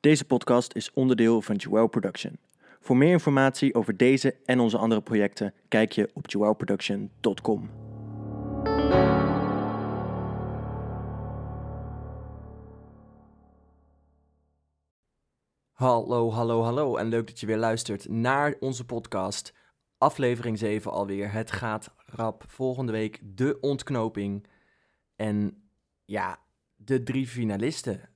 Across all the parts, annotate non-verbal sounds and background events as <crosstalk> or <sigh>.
Deze podcast is onderdeel van Joel Production. Voor meer informatie over deze en onze andere projecten kijk je op joelproduction.com. Hallo, hallo, hallo en leuk dat je weer luistert naar onze podcast. Aflevering 7 alweer. Het gaat rap. Volgende week de ontknoping. En ja, de drie finalisten.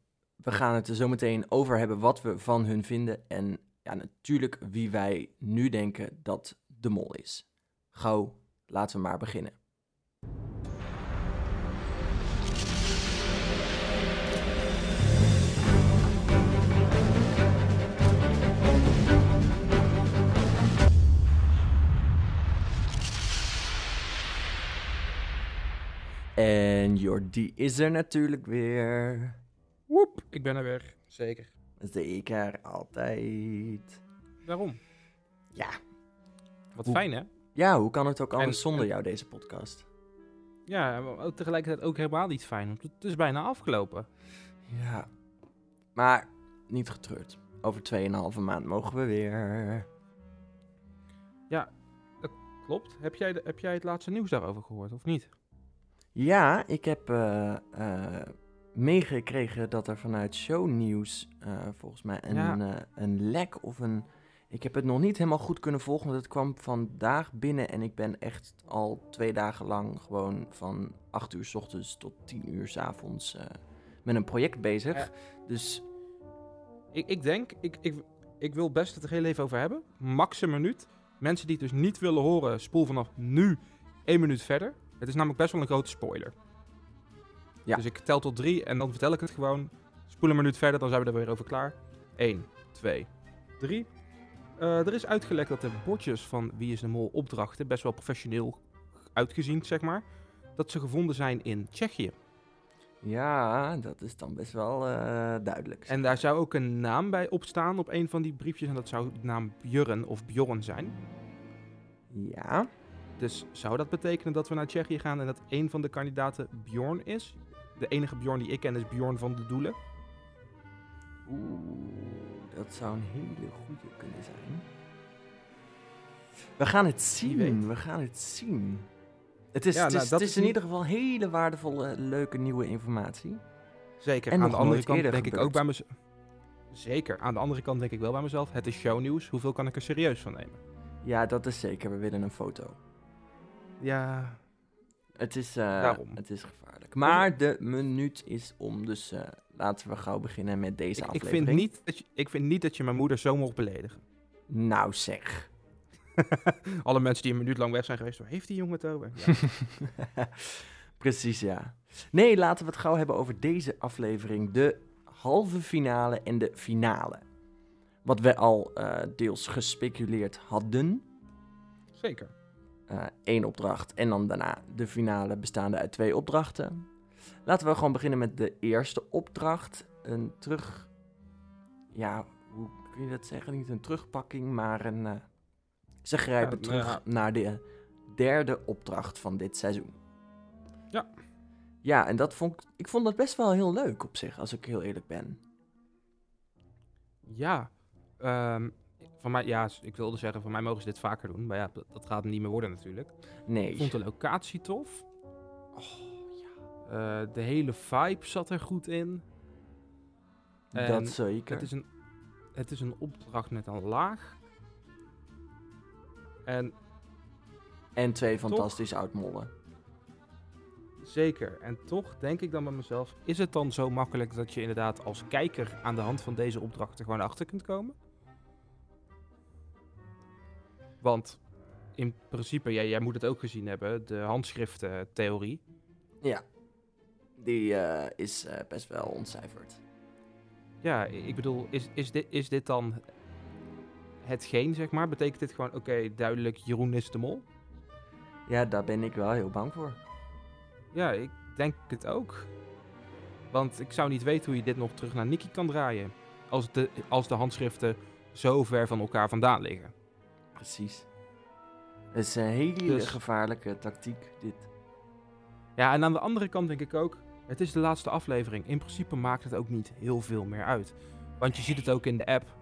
We gaan het er zo meteen over hebben wat we van hun vinden. En ja, natuurlijk wie wij nu denken dat de mol is. Gauw, laten we maar beginnen. En Jordi is er natuurlijk weer. Ik ben er weer. Zeker. Zeker, altijd. Waarom? Ja. Wat Hoe- fijn, hè? Ja, hoe kan het ook anders En- zonder en- jou, deze podcast? Ja, maar ook tegelijkertijd ook helemaal niet fijn. Want het is bijna afgelopen. Ja. Maar niet getreurd. Over 2,5 maand mogen we weer. Klopt. Heb jij, de- heb jij het laatste nieuws daarover gehoord, of niet? Ja, ik heb eh, eh, meegekregen dat er vanuit shownieuws eh volgens mij een, Ja. eh, een lek of een... Ik heb het nog niet helemaal goed kunnen volgen, want het kwam vandaag binnen en ik ben echt al twee dagen lang gewoon van 8 uur s ochtends tot 10 uur s avonds eh, met een project bezig. Ja. Dus Ik, ik denk, ik, ik, ik wil best het er heel even over hebben. Max een minuut. Mensen die het dus niet willen horen, spoel vanaf nu één minuut verder. Het is namelijk best wel een grote spoiler. Ja. Dus ik tel tot drie en dan vertel ik het gewoon. Spoel een minuut verder, dan zijn we er weer over klaar. 1, 2, 3. er is uitgelekt dat de bordjes van Wie is de Mol opdrachten, best wel professioneel uitgezien, zeg maar, dat ze gevonden zijn in Tsjechië. ja, dat is dan best wel eh, duidelijk. En daar zou ook een naam bij opstaan op een van die briefjes. En dat zou de naam Björn of Bjorn zijn. Ja, Dus zou dat betekenen dat we naar Tsjechië gaan en dat een van de kandidaten Bjorn is? De enige Bjorn die ik ken is Bjorn van de Doelen. Oeh, dat zou een hele goede kunnen zijn. We gaan het zien. We gaan het zien. Het is, Ja, het is, nou, dat het is is in ieder geval hele waardevolle, leuke nieuwe informatie. Zeker. En aan de andere kant denk ik ook bij mezelf. Zeker. Aan de andere kant denk ik wel bij mezelf. Het is shownieuws. Hoeveel kan ik er serieus van nemen? Ja, dat is zeker. We willen een foto. Ja. Het is, eh, Daarom. het is gevaarlijk. Maar de minuut is om, dus eh, laten we gauw beginnen met deze Ik, ik, aflevering. vind niet dat je, ik vind niet dat je mijn moeder zo mocht beledigen. Nou zeg. <laughs> Alle mensen die een minuut lang weg zijn geweest. Waar heeft die jongen het over? Ja. <laughs> Precies, ja. Nee, laten we het gauw hebben over deze aflevering. De halve finale en de finale. Wat we al eh, deels gespeculeerd hadden. Zeker. Eén opdracht en dan daarna de finale bestaande uit twee opdrachten. Laten we gewoon beginnen met de eerste opdracht. Een terug... Ja, hoe kun je dat zeggen? Niet een terugpakking, maar een... eh, ze grijpen Ja, nou terug ja. naar de derde opdracht van dit seizoen. Ja. Ja, en dat vond ik... Ik vond dat best wel heel leuk op zich, als ik heel eerlijk ben. Ja, ehm, van mij, ja, ik wilde zeggen, van mij mogen ze dit vaker doen. Maar ja, dat, dat gaat niet meer worden natuurlijk. Nee. Ik vond de locatie tof. Oh, ja. Eh, de hele vibe zat er goed in. En dat zeker. Het is, een, het is een opdracht met een laag. En En twee fantastische oudmollen. zeker, en toch denk ik dan bij mezelf... Is het dan zo makkelijk dat je inderdaad als kijker... aan de hand van deze opdrachten gewoon achter kunt komen? Want in principe, jij, jij moet het ook gezien hebben... de handschriftentheorie. Ja. Die eh, is eh, best wel ontcijferd. Ja, ik bedoel, is, is, dit, is dit dan hetgeen, zeg maar? Betekent dit gewoon, oké, duidelijk, Jeroen is de mol? Ja, daar ben ik wel heel bang voor. Ja, ik denk het ook. Want ik zou niet weten hoe je dit nog terug naar Nicky kan draaien. Als de, als de handschriften zo ver van elkaar vandaan liggen. Precies. Het is een hele Dus- gevaarlijke tactiek, dit. Ja, en aan de andere kant denk ik ook, het is de laatste aflevering. In principe maakt het ook niet heel veel meer uit. Want je ziet het ook in de app.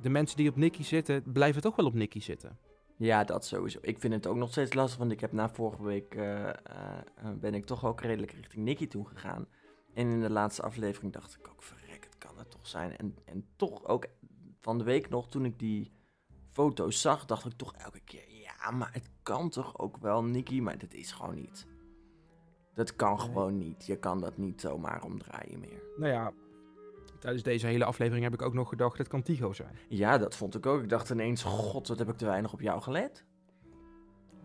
De mensen die op Nicky zitten, blijven toch wel op Nicky zitten. Ja, dat sowieso. Ik vind het ook nog steeds lastig, want ik heb na vorige week eh, eh, eh, ben ik toch ook redelijk richting Nicky toe gegaan. En in de laatste aflevering dacht ik ook, verrek, het kan het toch zijn. En, en toch ook van de week nog, toen ik die foto's zag, dacht ik toch elke keer, ja, maar het kan toch ook wel, Nicky, maar dat is gewoon niet. Dat kan gewoon niet. Je kan dat niet zomaar omdraaien meer. Nou ja, tijdens deze hele aflevering heb ik ook nog gedacht, het kan Tigo zijn. Ja, dat vond ik ook. Ik dacht ineens, god, wat heb ik te weinig op jou gelet.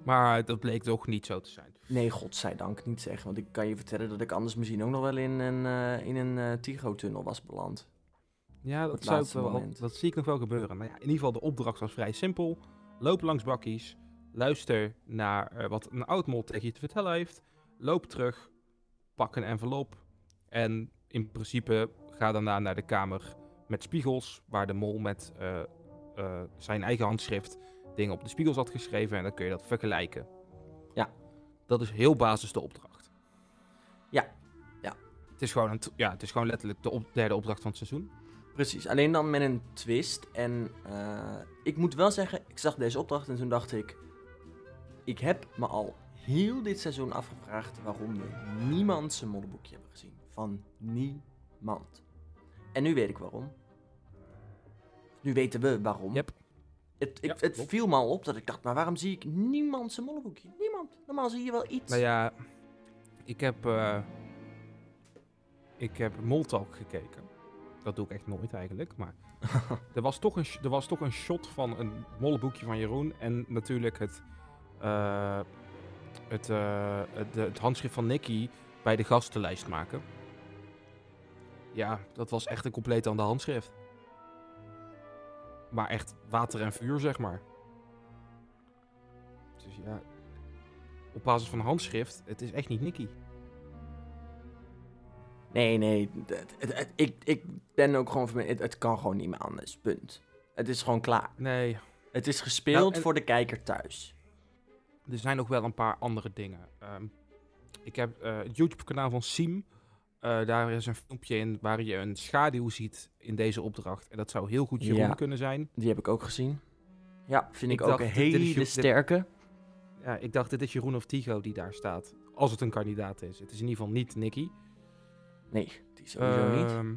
Maar dat bleek toch niet zo te zijn. Nee, godzijdank niet zeggen. Want ik kan je vertellen dat ik anders misschien ook nog wel in een, eh, in een eh, Tigo-tunnel was beland. Ja, dat, zou ik wel, moment. dat zie ik nog wel gebeuren. Nou ja, in ieder geval, de opdracht was vrij simpel. Loop langs bakkies. Luister naar eh, wat een oud mol tegen je te vertellen heeft. Loop terug. Pak een envelop. En in principe ga daarna naar de kamer met spiegels. Waar de mol met eh, eh, zijn eigen handschrift dingen op de spiegels had geschreven. En dan kun je dat vergelijken. Ja. Dat is heel basis de opdracht. Ja, ja. Het is gewoon, een ja, het is gewoon letterlijk de op- derde opdracht van het seizoen. Precies, alleen dan met een twist. En eh, ik moet wel zeggen, ik zag deze opdracht en toen dacht ik... Ik heb me al heel dit seizoen afgevraagd waarom we niemand zijn modderboekje hebben gezien. Van niemand. En nu weet ik waarom. Nu weten we waarom. Yep. Het, ik, Ja, het klopt. viel me al op dat ik dacht, maar waarom zie ik niemand zijn modderboekje? Niemand. Normaal zie je wel iets. Nou ja, ik heb, eh ik heb Moltalk gekeken. Dat doe ik echt nooit eigenlijk, maar <laughs> er, was toch een, er was toch een shot van een mollenboekje van Jeroen en natuurlijk het, eh, het, eh, het, het handschrift van Nicky bij de gastenlijst maken. Ja, dat was echt een compleet ander handschrift. Maar echt water en vuur, zeg maar. Dus ja, op basis van handschrift, het is echt niet Nicky. Nee, nee. het- het- het- ik, ik ben ook gewoon van het, het kan gewoon niet meer anders. Punt. Het is gewoon klaar. Nee, Het is gespeeld Nou, en- voor de kijker thuis. er zijn nog wel een paar andere dingen. Ehm, ik heb eh, het YouTube-kanaal van Siem. Eh, daar is een filmpje in waar je een schaduw ziet in deze opdracht. En dat zou heel goed Jeroen Ja. kunnen zijn. Die heb ik ook gezien. Ja, vind ik, Ik ook dacht, een hele dit- sterke. Ja, ik dacht, dit is Jeroen of Tigo die daar staat. Als het een kandidaat is. Het is in ieder geval niet Nicky. Nee, die sowieso niet. Ehm,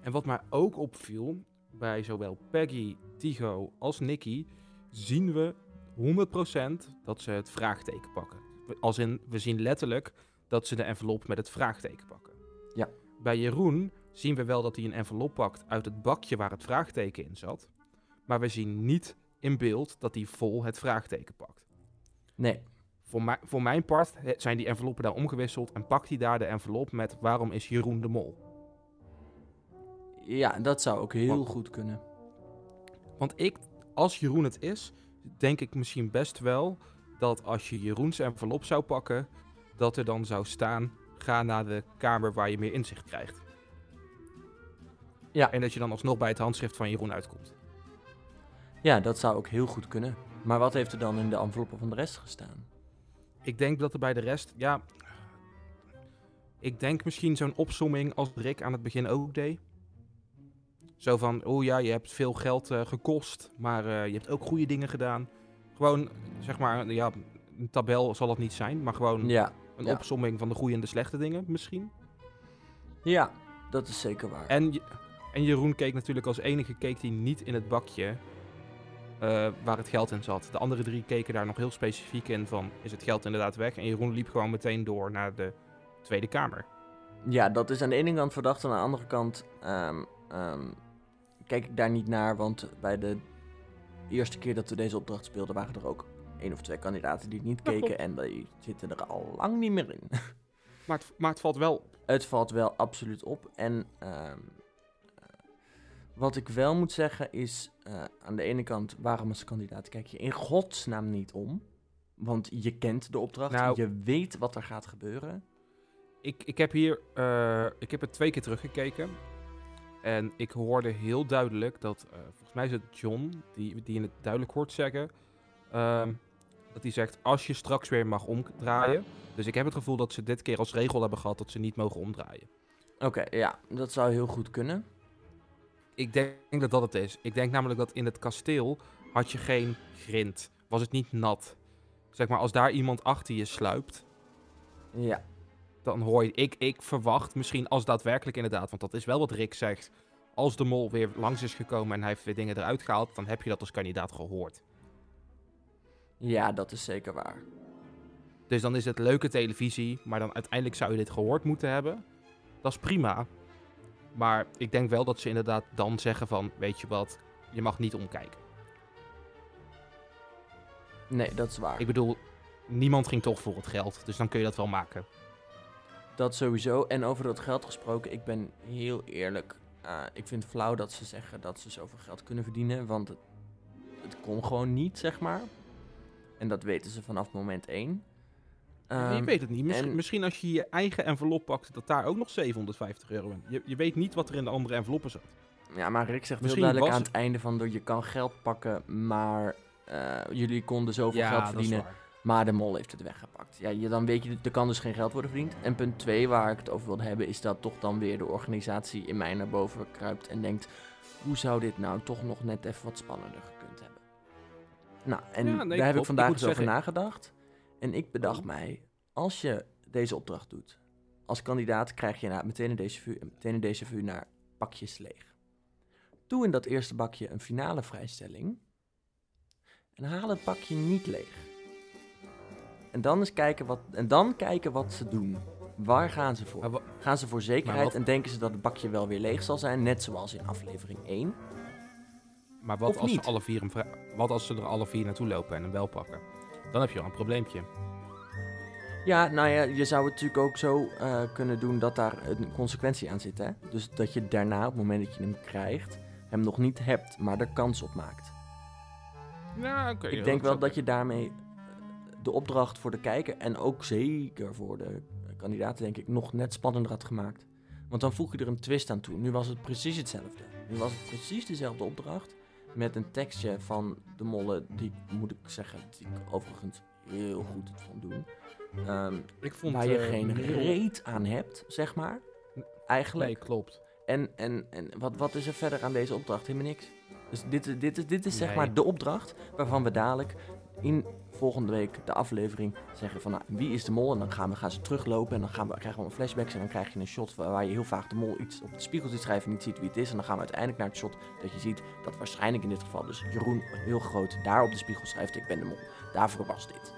En wat mij ook opviel, bij zowel Peggy, Tigo als Nicky, zien we 100% dat ze het vraagteken pakken. Als in, we zien letterlijk dat ze de envelop met het vraagteken pakken. Ja. Bij Jeroen zien we wel dat hij een envelop pakt uit het bakje waar het vraagteken in zat. Maar we zien niet in beeld dat hij vol het vraagteken pakt. Nee, Voor, mij, voor mijn part zijn die enveloppen daar omgewisseld en pakt hij daar de envelop met waarom is Jeroen de mol? ja, dat zou ook heel Want- goed kunnen. Want ik, als Jeroen het is, denk ik misschien best wel dat als je Jeroens envelop zou pakken, dat er dan zou staan, ga naar de kamer waar je meer inzicht krijgt. Ja. En dat je dan alsnog bij het handschrift van Jeroen uitkomt. Ja, dat zou ook heel goed kunnen. Maar wat heeft er dan in de enveloppen van de rest gestaan? Ik denk dat er bij de rest, ja... Ik denk misschien zo'n opsomming als Rick aan het begin ook deed. Zo van, oh ja, je hebt veel geld eh, gekost, maar eh, je hebt ook goede dingen gedaan. Gewoon, zeg maar, ja, een tabel zal het niet zijn, maar gewoon Ja, een ja. opsomming van de goede en de slechte dingen misschien. ja dat is zeker waar. En, en Jeroen keek natuurlijk als enige keek hij niet in het bakje eh, waar het geld in zat. De andere drie keken daar nog heel specifiek in van, is het geld inderdaad weg? En Jeroen liep gewoon meteen door naar de Tweede Kamer. Ja, dat is aan de ene kant verdacht. Aan de andere kant ehm, ehm, kijk ik daar niet naar. Want bij de eerste keer dat we deze opdracht speelden... waren er ook één of twee kandidaten die niet Ja, keken. En die zitten er al lang niet meer in. Maar het, maar het valt wel op. Het valt wel absoluut op. En ehm, eh, wat ik wel moet zeggen is... eh, aan de ene kant, waarom als kandidaat kijk je in godsnaam niet om? Want je kent de opdracht. Nou- je weet wat er gaat gebeuren. Ik, ik heb hier, eh, ik heb het twee keer teruggekeken. En ik hoorde heel duidelijk dat, eh, volgens mij is het John, die, die in het duidelijk hoort zeggen, ehm, dat hij zegt, als je straks weer mag omdraaien. Dus ik heb het gevoel dat ze dit keer als regel hebben gehad dat ze niet mogen omdraaien. Oké, ja, dat zou heel goed kunnen. Ik denk dat dat het is. Ik denk namelijk dat in het kasteel had je geen grind. Was het niet nat. Zeg maar, als daar iemand achter je sluipt, Ja, dan hoor je... Ik, ik verwacht misschien als daadwerkelijk inderdaad, want dat is wel wat Rick zegt. Als de mol weer langs is gekomen en hij heeft weer dingen eruit gehaald, dan heb je dat als kandidaat gehoord. ja, dat is zeker waar. Dus dan is het leuke televisie, maar dan uiteindelijk zou je dit gehoord moeten hebben. Dat is prima. Maar ik denk wel dat ze inderdaad dan zeggen van, weet je wat, je mag niet omkijken. Nee, dat is waar. Ik bedoel, niemand ging toch voor het geld, dus dan kun je dat wel maken. Dat sowieso. En over dat geld gesproken, ik ben heel eerlijk. eh, ik vind het flauw dat ze zeggen dat ze zoveel geld kunnen verdienen. Want het, het kon gewoon niet, zeg maar. En dat weten ze vanaf moment één. je Ehm, weet het niet. Misschien, en- misschien als je je eigen envelop pakt, dat daar ook nog 750 euro in. Je, je weet niet wat er in de andere enveloppen zat. Ja, maar Rick zegt Misschien heel duidelijk was- aan het einde van... je kan geld pakken, maar eh, jullie konden zoveel geld verdienen. Maar de mol heeft het weggepakt. Ja, je, dan weet je, er kan dus geen geld worden verdiend. En punt 2 waar ik het over wilde hebben, is dat toch dan weer de organisatie in mij naar boven kruipt en denkt: hoe zou dit nou toch nog net even wat spannender gekund hebben? Nou, en Ja, nee, daar heb ik vandaag eens over zeggen- nagedacht. En ik bedacht Oh. mij: als je deze opdracht doet, als kandidaat krijg je nou meteen een deze vuur, meteen een deze vuur naar pakjes leeg. Doe in dat eerste bakje een finale vrijstelling. En haal het bakje niet leeg. En dan eens kijken wat, en dan kijken wat ze doen. Waar gaan ze voor? Gaan ze voor zekerheid en denken ze dat het bakje wel weer leeg zal zijn, net zoals in aflevering 1? Maar wat Of als, ze alle vier vrij- wat als ze er alle vier naartoe lopen en hem wel pakken? Dan heb je wel een probleempje. Ja, nou ja, je zou het natuurlijk ook zo eh, kunnen doen dat daar een consequentie aan zit. Hè? Dus dat je daarna, op het moment dat je hem krijgt, hem nog niet hebt, maar er kans op maakt. Ja, oké. Ik denk wel dat je daarmee eh, de opdracht voor de kijker en ook zeker voor de kandidaten, denk ik, nog net spannender had gemaakt. Want dan voeg je er een twist aan toe. Nu was het precies hetzelfde. Nu was het precies dezelfde opdracht. Met een tekstje van de mollen, die moet ik zeggen, die ik overigens heel goed vond doen. Ehm, ik vond, waar je eh, geen reet aan hebt, zeg maar. Eigenlijk. Nee, klopt. En, en, en wat, wat is er verder aan deze opdracht? Helemaal niks. Dus dit, is- dit is, dit is zeg maar de opdracht waarvan we dadelijk in volgende week de aflevering zeggen van nou, wie is de mol? En dan gaan, we, gaan ze teruglopen en dan gaan we, krijgen we een flashbacks en dan krijg je een shot waar, waar je heel vaak de mol iets op de spiegel ziet schrijven en niet ziet wie het is. En dan gaan we uiteindelijk naar het shot dat je ziet dat waarschijnlijk in dit geval dus Jeroen heel groot daar op de spiegel schrijft ik ben de mol. Daarvoor was dit.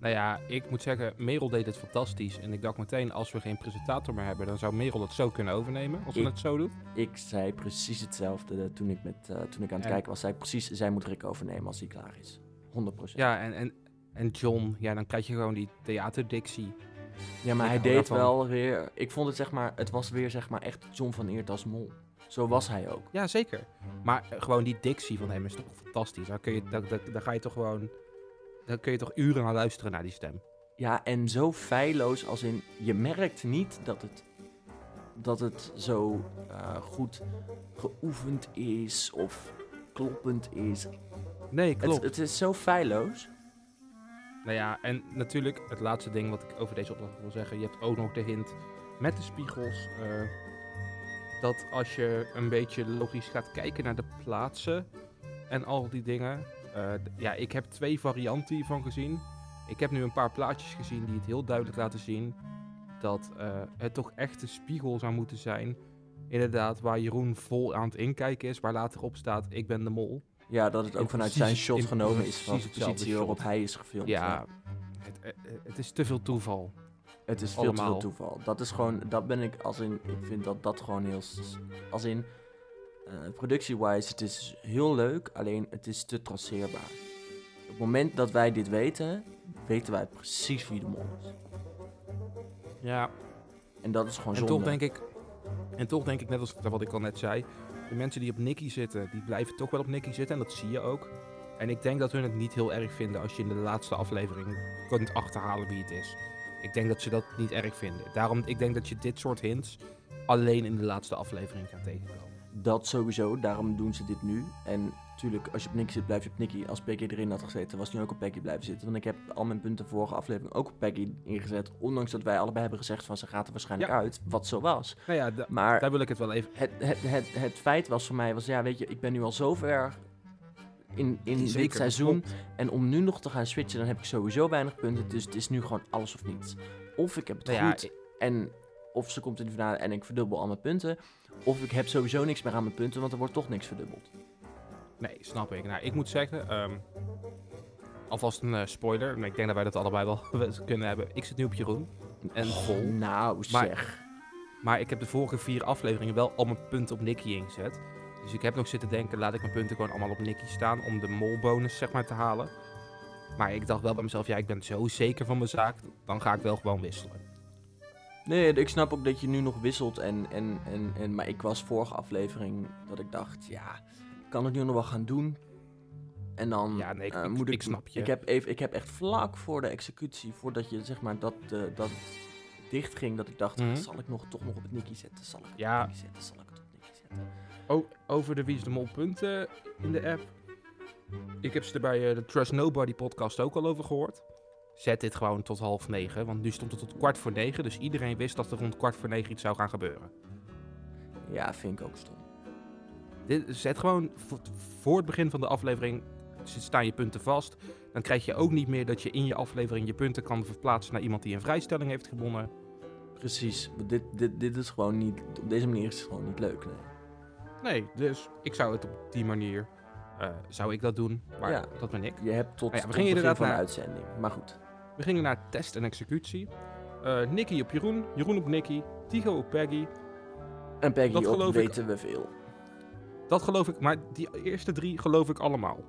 Nou ja, ik moet zeggen, Merel deed het fantastisch. En ik dacht meteen, als we geen presentator meer hebben, dan zou Merel het zo kunnen overnemen. Als ze Ik- het zo doet. Ik zei precies hetzelfde eh, toen ik, met, eh, toen ik aan het En- kijken was. Zei ik precies, zij moet Rick overnemen als hij klaar is. 100%. Ja, en, en, en John, ja, dan krijg je gewoon die theaterdictie. Ja, maar Ik hij deed daarvan. wel weer. Ik vond het zeg maar. Het was weer zeg maar echt John van Eert als mol. Zo was hij ook. Ja, zeker. Maar eh, gewoon die dictie van hem is toch fantastisch. Daar, kun je, daar, daar, daar ga je toch gewoon... Daar kun je toch uren naar luisteren naar die stem. Ja, en zo feilloos als in. Je merkt niet dat het. Dat het zo eh, goed geoefend is of kloppend is. Nee, klopt. Het, het is zo feilloos. Nou ja, en natuurlijk het laatste ding wat ik over deze opdracht wil zeggen. Je hebt ook nog de hint met de spiegels. eh, dat als je een beetje logisch gaat kijken naar de plaatsen en al die dingen. eh, ja, ik heb twee varianten hiervan gezien. Ik heb nu een paar plaatjes gezien die het heel duidelijk laten zien. Dat eh, het toch echt de spiegel zou moeten zijn. Inderdaad, waar Jeroen vol aan het inkijken is. Waar later op staat, ik ben de mol. Ja, dat het ook vanuit precies- zijn shot genomen is van de positie waarop shot. hij is gefilmd. Ja, het, eh, eh, het is te veel toeval. Het is veel te veel toeval. Dat is gewoon, dat ben ik als in, ik vind dat dat gewoon heel, als in, eh productie-wise, het is heel leuk, alleen het is te traceerbaar. Op het moment dat wij dit weten, weten wij precies wie de mol is. Ja, En dat is gewoon En zonde. toch denk ik, en toch denk ik, net als wat ik al net zei, de mensen die op Nicky zitten, die blijven toch wel op Nicky zitten en dat zie je ook. En ik denk dat hun het niet heel erg vinden als je in de laatste aflevering kunt achterhalen wie het is. Ik denk dat ze dat niet erg vinden. Daarom, ik denk dat je dit soort hints alleen in de laatste aflevering gaat tegenkomen. Dat sowieso, daarom doen ze dit nu. En natuurlijk, als je op Nicky zit, blijf je op Nicky. Als Peggy erin had gezeten, was nu ook op Peggy blijven zitten. Want ik heb al mijn punten vorige aflevering ook op Peggy ingezet. Ondanks dat wij allebei hebben gezegd van ze gaat er waarschijnlijk Ja. uit. Wat zo was. Nou ja, da- Maar daar wil ik het wel even... het, het, het, het feit was voor mij, was ja, weet je, ik ben nu al zo ver in, in dit seizoen. klopt. En om nu nog te gaan switchen, dan heb ik sowieso weinig punten. Dus het is nu gewoon alles of niets. Of ik heb het Nou ja, goed en of ze komt in de finale en ik verdubbel al mijn punten. Of ik heb sowieso niks meer aan mijn punten, want er wordt toch niks verdubbeld. Nee, snap ik. Nou, ik moet zeggen, ehm, alvast een eh, spoiler. Maar ik denk dat wij dat allebei wel <laughs> kunnen hebben. Ik zit nu op Jeroen. En vol. Nou, zeg. Maar ik heb de vorige vier afleveringen wel al mijn punten op Nicky ingezet. Dus ik heb nog zitten denken, laat ik mijn punten gewoon allemaal op Nicky staan om de molbonus zeg maar te halen. Maar ik dacht wel bij mezelf, ja, ik ben zo zeker van mijn zaak, dan ga ik wel gewoon wisselen. Nee, ik snap ook dat je nu nog wisselt. En, en, en, en, maar ik was vorige aflevering dat ik dacht, ja, kan het nu nog wel gaan doen. En dan Ja, nee, ik, eh, ik, moet ik, ik snap je. Ik heb, even, ik heb echt vlak voor de executie, voordat je zeg maar dat, eh, dat dicht ging, dat ik dacht, Mhm. zal ik nog toch nog op het Nicky zetten? Zal ik het Ja. op Nicky zetten? Zal ik het op Nicky zetten? O- over de Wie is de Mol punten in de app. Ik heb ze er bij eh, de Trust Nobody podcast ook al over gehoord. Zet dit gewoon tot half negen, want nu stond het tot kwart voor negen. Dus iedereen wist dat er rond kwart voor negen iets zou gaan gebeuren. Ja, vind ik ook stom. Dit, zet gewoon voor, het begin van de aflevering staan je punten vast. Dan krijg je ook niet meer dat je in je aflevering je punten kan verplaatsen naar iemand die een vrijstelling heeft gewonnen. Precies, dit, dit, dit is gewoon niet, op deze manier is het gewoon niet leuk. Nee. Nee, dus ik zou het op die manier, eh, zou ik dat doen. Maar Ja. dat ben ik. Je hebt tot, ja, we gingen inderdaad van de naar- uitzending, maar goed. We gingen naar test en executie. Eh Nicky op Jeroen, Jeroen op Nicky, Tigo op Peggy. En Peggy Dat op geloof ik- weten we veel, Dat geloof ik, maar die eerste drie geloof ik allemaal.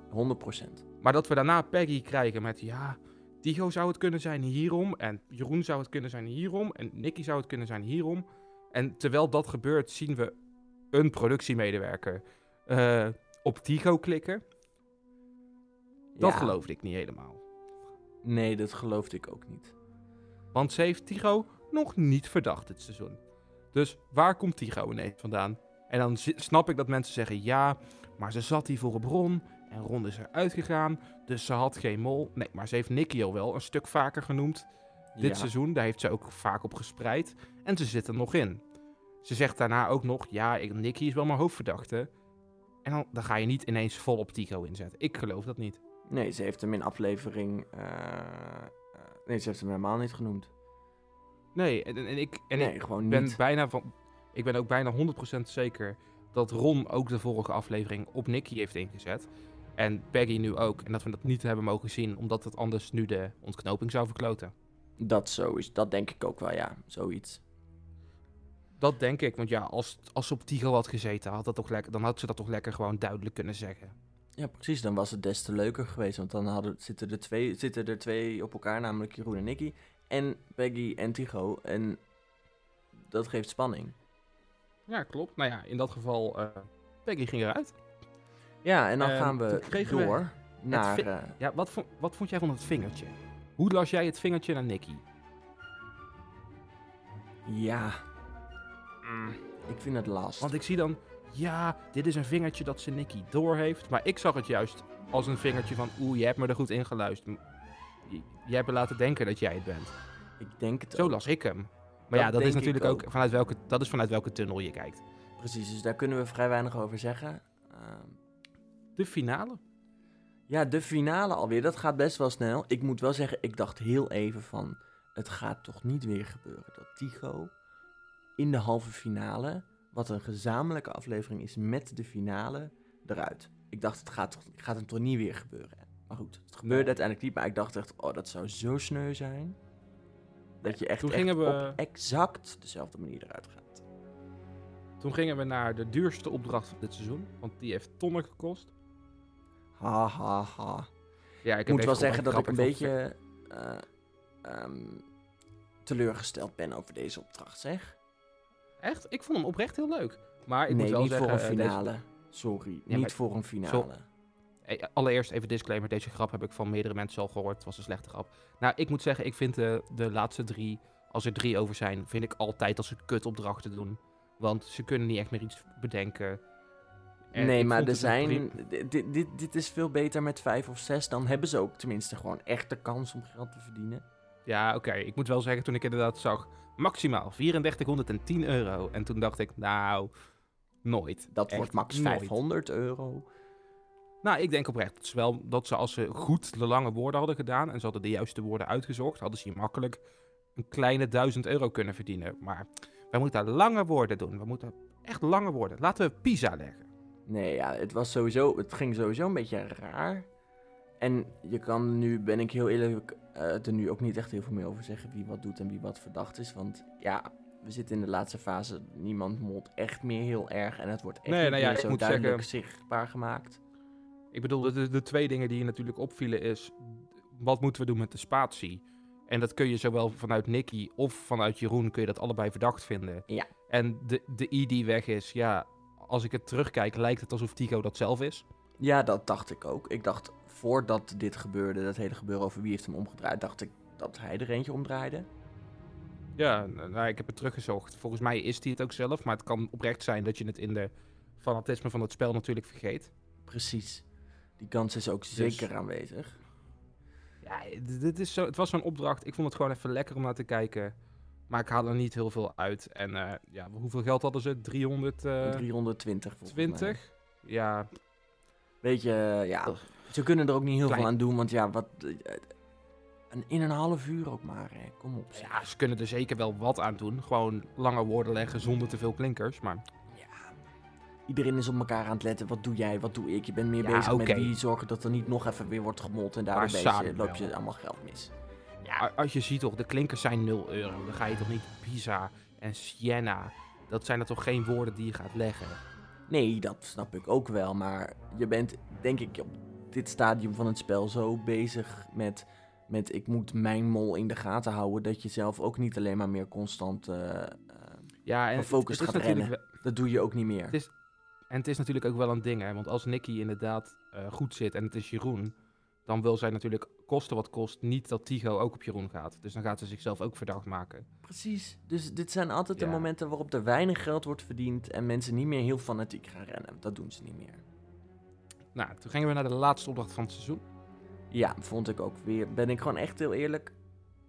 100%. Maar dat we daarna Peggy krijgen met ja, Tigo zou het kunnen zijn hierom. En Jeroen zou het kunnen zijn hierom. En Nicky zou het kunnen zijn hierom. En terwijl dat gebeurt, zien we een productiemedewerker eh, op Tigo klikken. Dat Ja, geloofde ik niet helemaal. Nee, dat geloofde ik ook niet. Want ze heeft Tigo nog niet verdacht dit seizoen. Dus waar komt Tigo ineens vandaan? En dan snap ik dat mensen zeggen ja, maar ze zat hier voor een Ron. En Ron is eruit gegaan, dus ze had geen mol. Nee, maar ze heeft Nicky al wel een stuk vaker genoemd dit Ja. seizoen. Daar heeft ze ook vaak op gespreid. En ze zit er nog in. Ze zegt daarna ook nog, ja, ik, Nicky is wel mijn hoofdverdachte. En dan, dan ga je niet ineens vol op Tigo inzetten. Ik geloof dat niet. Nee, ze heeft hem in aflevering... eh, eh, nee, ze heeft hem helemaal niet genoemd. Nee, en, en ik, en nee, ik gewoon ben niet. bijna van, ik ben ook bijna 100% zeker dat Ron ook de vorige aflevering op Nicky heeft ingezet. En Peggy nu ook. En dat we dat niet hebben mogen zien, omdat het anders nu de ontknoping zou verkloten. Dat zo is, dat denk ik ook wel, ja. Zoiets. Dat denk ik, want ja, als, als ze op Tigo had gezeten, had dat toch lekker, dan had ze dat toch lekker gewoon duidelijk kunnen zeggen. Ja, precies. Dan was het des te leuker geweest. Want dan hadden, zitten, er twee, zitten er twee op elkaar, namelijk Jeroen en Nicky. En Peggy en Tigo. En dat geeft spanning. Ja, klopt. Nou ja, in dat geval, eh, Peggy ging eruit. Ja, en dan Ehm, gaan we door naar... eh, Ja, wat, vo- wat vond jij van het vingertje? Hoe las jij het vingertje naar Nicky? ja. Mm, ik vind het last. Want ik zie dan, ja, dit is een vingertje dat ze Nicky door heeft. Maar ik zag het juist als een vingertje van, oeh, je hebt me er goed in geluisterd. Je hebt me laten denken dat jij het bent. ik denk het Zo ook. las ik hem. Maar Dat ja, dat is natuurlijk ook, ook. vanuit welke, dat is vanuit welke tunnel je kijkt. Precies, dus daar kunnen we vrij weinig over zeggen. Ehm, De finale. Ja, de finale alweer. Dat gaat best wel snel. Ik moet wel zeggen, ik dacht heel even van... Het gaat toch niet weer gebeuren dat Tigo in de halve finale... wat een gezamenlijke aflevering is met de finale, eruit. Ik dacht, het gaat, gaat hem toch niet weer gebeuren. Maar goed, het gebeurde uiteindelijk niet. Maar ik dacht echt, oh, dat zou zo sneu zijn. Dat je echt, Toen echt gingen we- op exact dezelfde manier eruit gaat. Toen gingen we naar de duurste opdracht van dit seizoen. Want die heeft tonnen gekost. Ha, ha, ha. Ja, ik moet wel zeggen dat ik een beetje eh, ehm, teleurgesteld ben over deze opdracht, zeg. Echt? Ik vond hem oprecht heel leuk. Maar ik nee, moet wel niet zeggen... voor een deze- finale. Sorry, niet voor een finale. Allereerst even disclaimer. Deze grap heb ik van meerdere mensen al gehoord. Het was een slechte grap. Nou, ik moet zeggen, ik vind de, de laatste drie, als er drie over zijn, vind ik altijd als ze kutopdrachten doen. Want ze kunnen niet echt meer iets bedenken. En nee, maar er zijn. Dit, dit, dit, is veel beter met vijf of zes. Dan hebben ze ook tenminste gewoon echt de kans om geld te verdienen. Ja, oké. Ik moet wel zeggen, toen ik inderdaad zag, maximaal 3410 euro. En toen dacht ik, nou, nooit. Dat Echt wordt max nooit. 500 euro. Nou, ik denk oprecht dat ze, wel, dat ze als ze goed de lange woorden hadden gedaan en ze hadden de juiste woorden uitgezocht, hadden ze hier makkelijk een kleine 1000 euro kunnen verdienen. Maar wij moeten lange woorden doen. We moeten echt lange woorden. Laten we Pisa leggen. Nee, ja, het was sowieso. Het ging sowieso een beetje raar. En je kan nu, ben ik heel eerlijk, eh, er nu ook niet echt heel veel meer over zeggen wie wat doet en wie wat verdacht is. Want ja, we zitten in de laatste fase. Niemand molt echt meer heel erg. En het wordt echt Nee, nou ja, meer zo duidelijk zichtbaar gemaakt. Ik bedoel, de, de, twee dingen die je natuurlijk opvielen is, wat moeten we doen met de spatie? En dat kun je zowel vanuit Nicky of vanuit Jeroen, kun je dat allebei verdacht vinden. Ja. En de, de I die weg is, ja, als ik het terugkijk, lijkt het alsof Tico dat zelf is. Ja, dat dacht ik ook. Ik dacht voordat dit gebeurde, dat hele gebeuren over wie heeft hem omgedraaid, dacht ik dat hij er eentje omdraaide. Ja, n- nou, ik heb het teruggezocht. Volgens mij is hij het ook zelf, maar het kan oprecht zijn dat je het in de fanatisme van het spel natuurlijk vergeet. Precies. Die kans is ook Dus- zeker aanwezig. Ja, dit is zo, het was zo'n opdracht. Ik vond het gewoon even lekker om naar te kijken. Maar ik haal er niet heel veel uit. En eh, ja, hoeveel geld hadden ze? 320? 320 volgens mij. Ja, Weet je, ja, Ugh. ze kunnen er ook niet heel Klein. veel aan doen, want ja, wat, eh, een, in een half uur ook maar, hè. kom op. zeg. ja, ze kunnen er zeker wel wat aan doen. Gewoon lange woorden leggen zonder te veel klinkers. Maar Ja, iedereen is op elkaar aan het letten. Wat doe jij, wat doe ik? Je bent meer Ja, bezig met wie zorgen dat er niet nog even weer wordt gemold en daardoor je- samen loop je allemaal geld mis. a- als je ziet toch, de klinkers zijn 0 euro. Dan ga je toch niet Pisa en Siena. Dat zijn er toch geen woorden die je gaat leggen. Nee, dat snap ik ook wel, maar je bent denk ik op dit stadium van het spel zo bezig met, met ik moet mijn mol in de gaten houden, dat je zelf ook niet alleen maar meer constant, eh, Ja, en focus gaat wel- dat doe je ook niet meer. Het is- En het is natuurlijk ook wel een ding, hè. Want als Nicky inderdaad eh, goed zit en het is Jeroen... dan wil zij natuurlijk kosten wat kost niet dat Tigo ook op Jeroen gaat. Dus dan gaat ze zichzelf ook verdacht maken. Precies. Dus dit zijn altijd de momenten waarop er weinig geld wordt verdiend en mensen niet meer heel fanatiek gaan rennen. Dat doen ze niet meer. Nou, toen gingen we naar de laatste opdracht van het seizoen. Ja, vond ik ook weer. Ben ik gewoon echt heel eerlijk.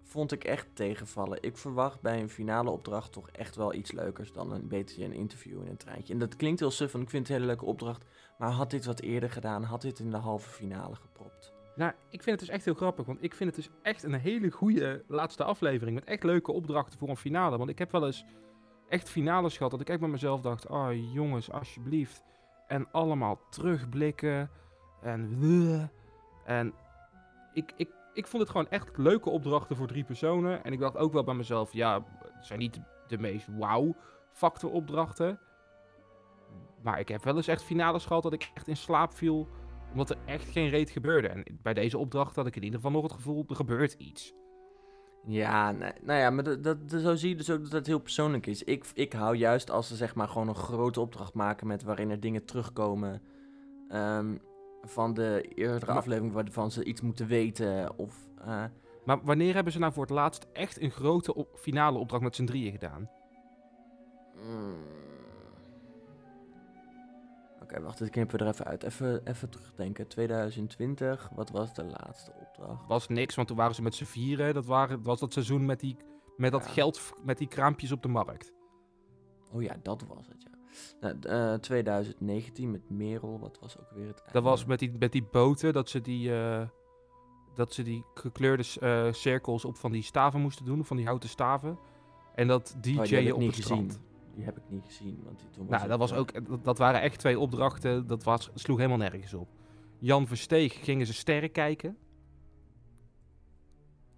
Vond ik echt tegenvallen. Ik verwacht bij een finale opdracht toch echt wel iets leukers dan een beetje een interview in een treintje. En dat klinkt heel suf, want ik vind het een hele leuke opdracht. Maar had dit wat eerder gedaan, had dit in de halve finale gepropt. Nou, ik vind het dus echt heel grappig, want ik vind het dus echt een hele goede laatste aflevering. Met echt leuke opdrachten voor een finale. Want ik heb wel eens echt finales gehad dat ik echt bij mezelf dacht... Oh jongens, alsjeblieft. En allemaal terugblikken. En... En ik, ik, ik vond het gewoon echt leuke opdrachten voor drie personen. En ik dacht ook wel bij mezelf... Ja, het zijn niet de meest wauw factor opdrachten. Maar ik heb wel eens echt finales gehad dat ik echt in slaap viel omdat er echt geen reet gebeurde. En bij deze opdracht had ik in ieder geval nog het gevoel, er gebeurt iets. Ja, nee, nou ja, maar dat, zo zie je dus ook dat het heel persoonlijk is. Ik, ik hou juist als ze zeg maar gewoon een grote opdracht maken met waarin er dingen terugkomen ehm, van de eerdere Maar- aflevering waarvan ze iets moeten weten of... eh, Maar wanneer hebben ze nou voor het laatst echt een grote op- finale opdracht met z'n drieën gedaan? Mm. Oké, wacht, ik knip er even uit. Even, even terugdenken. 2020, wat was de laatste opdracht? Was niks, want toen waren ze met z'n vieren. Dat waren, was dat seizoen met, die, met dat Ja. geld, met die kraampjes op de markt. Oh ja, dat was het, ja. Nou, d- eh, 2019 met Merel, wat was ook weer het Dat einde? was met die, met die boten, dat ze die, eh, dat ze die gekleurde eh, cirkels op van die staven moesten doen, van die houten staven. En dat Oh, die op niet het gezien. strand. Die heb ik niet gezien, want die, toen was Nou, dat was ook, dat, dat waren echt twee opdrachten. Dat was, sloeg helemaal nergens op. Jan Versteeg gingen ze sterren kijken.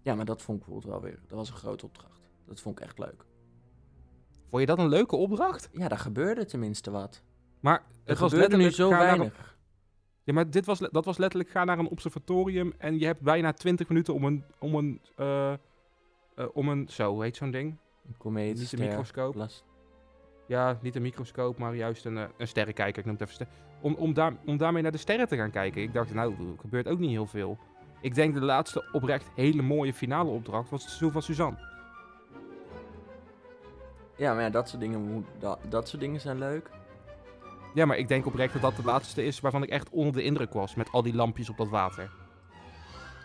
Ja, maar dat vond ik bijvoorbeeld wel weer... Dat was een grote opdracht. Dat vond ik echt leuk. Vond je dat een leuke opdracht? Ja, daar gebeurde tenminste wat. Maar Er het was gebeurde nu letterlijk zo een- weinig. ja, maar dit was, dat was letterlijk ga naar een observatorium en je hebt bijna 20 minuten om een, om een, eh, eh, om een, zo hoe heet zo'n ding? Een komeet, Niet de ster, microscoop. Ja, niet een microscoop, maar juist een, eh, een sterrenkijker. Ik noem het even ster- om, om, daar, om daarmee naar de sterren te gaan kijken. Ik dacht, nou, er gebeurt ook niet heel veel. Ik denk de laatste oprecht hele mooie finale opdracht was het seizoen van Suzanne. Ja, maar ja, dat soort dingen, moet- dat, dat soort dingen zijn leuk. Ja, maar ik denk oprecht dat dat de laatste is waarvan ik echt onder de indruk was. Met al die lampjes op dat water.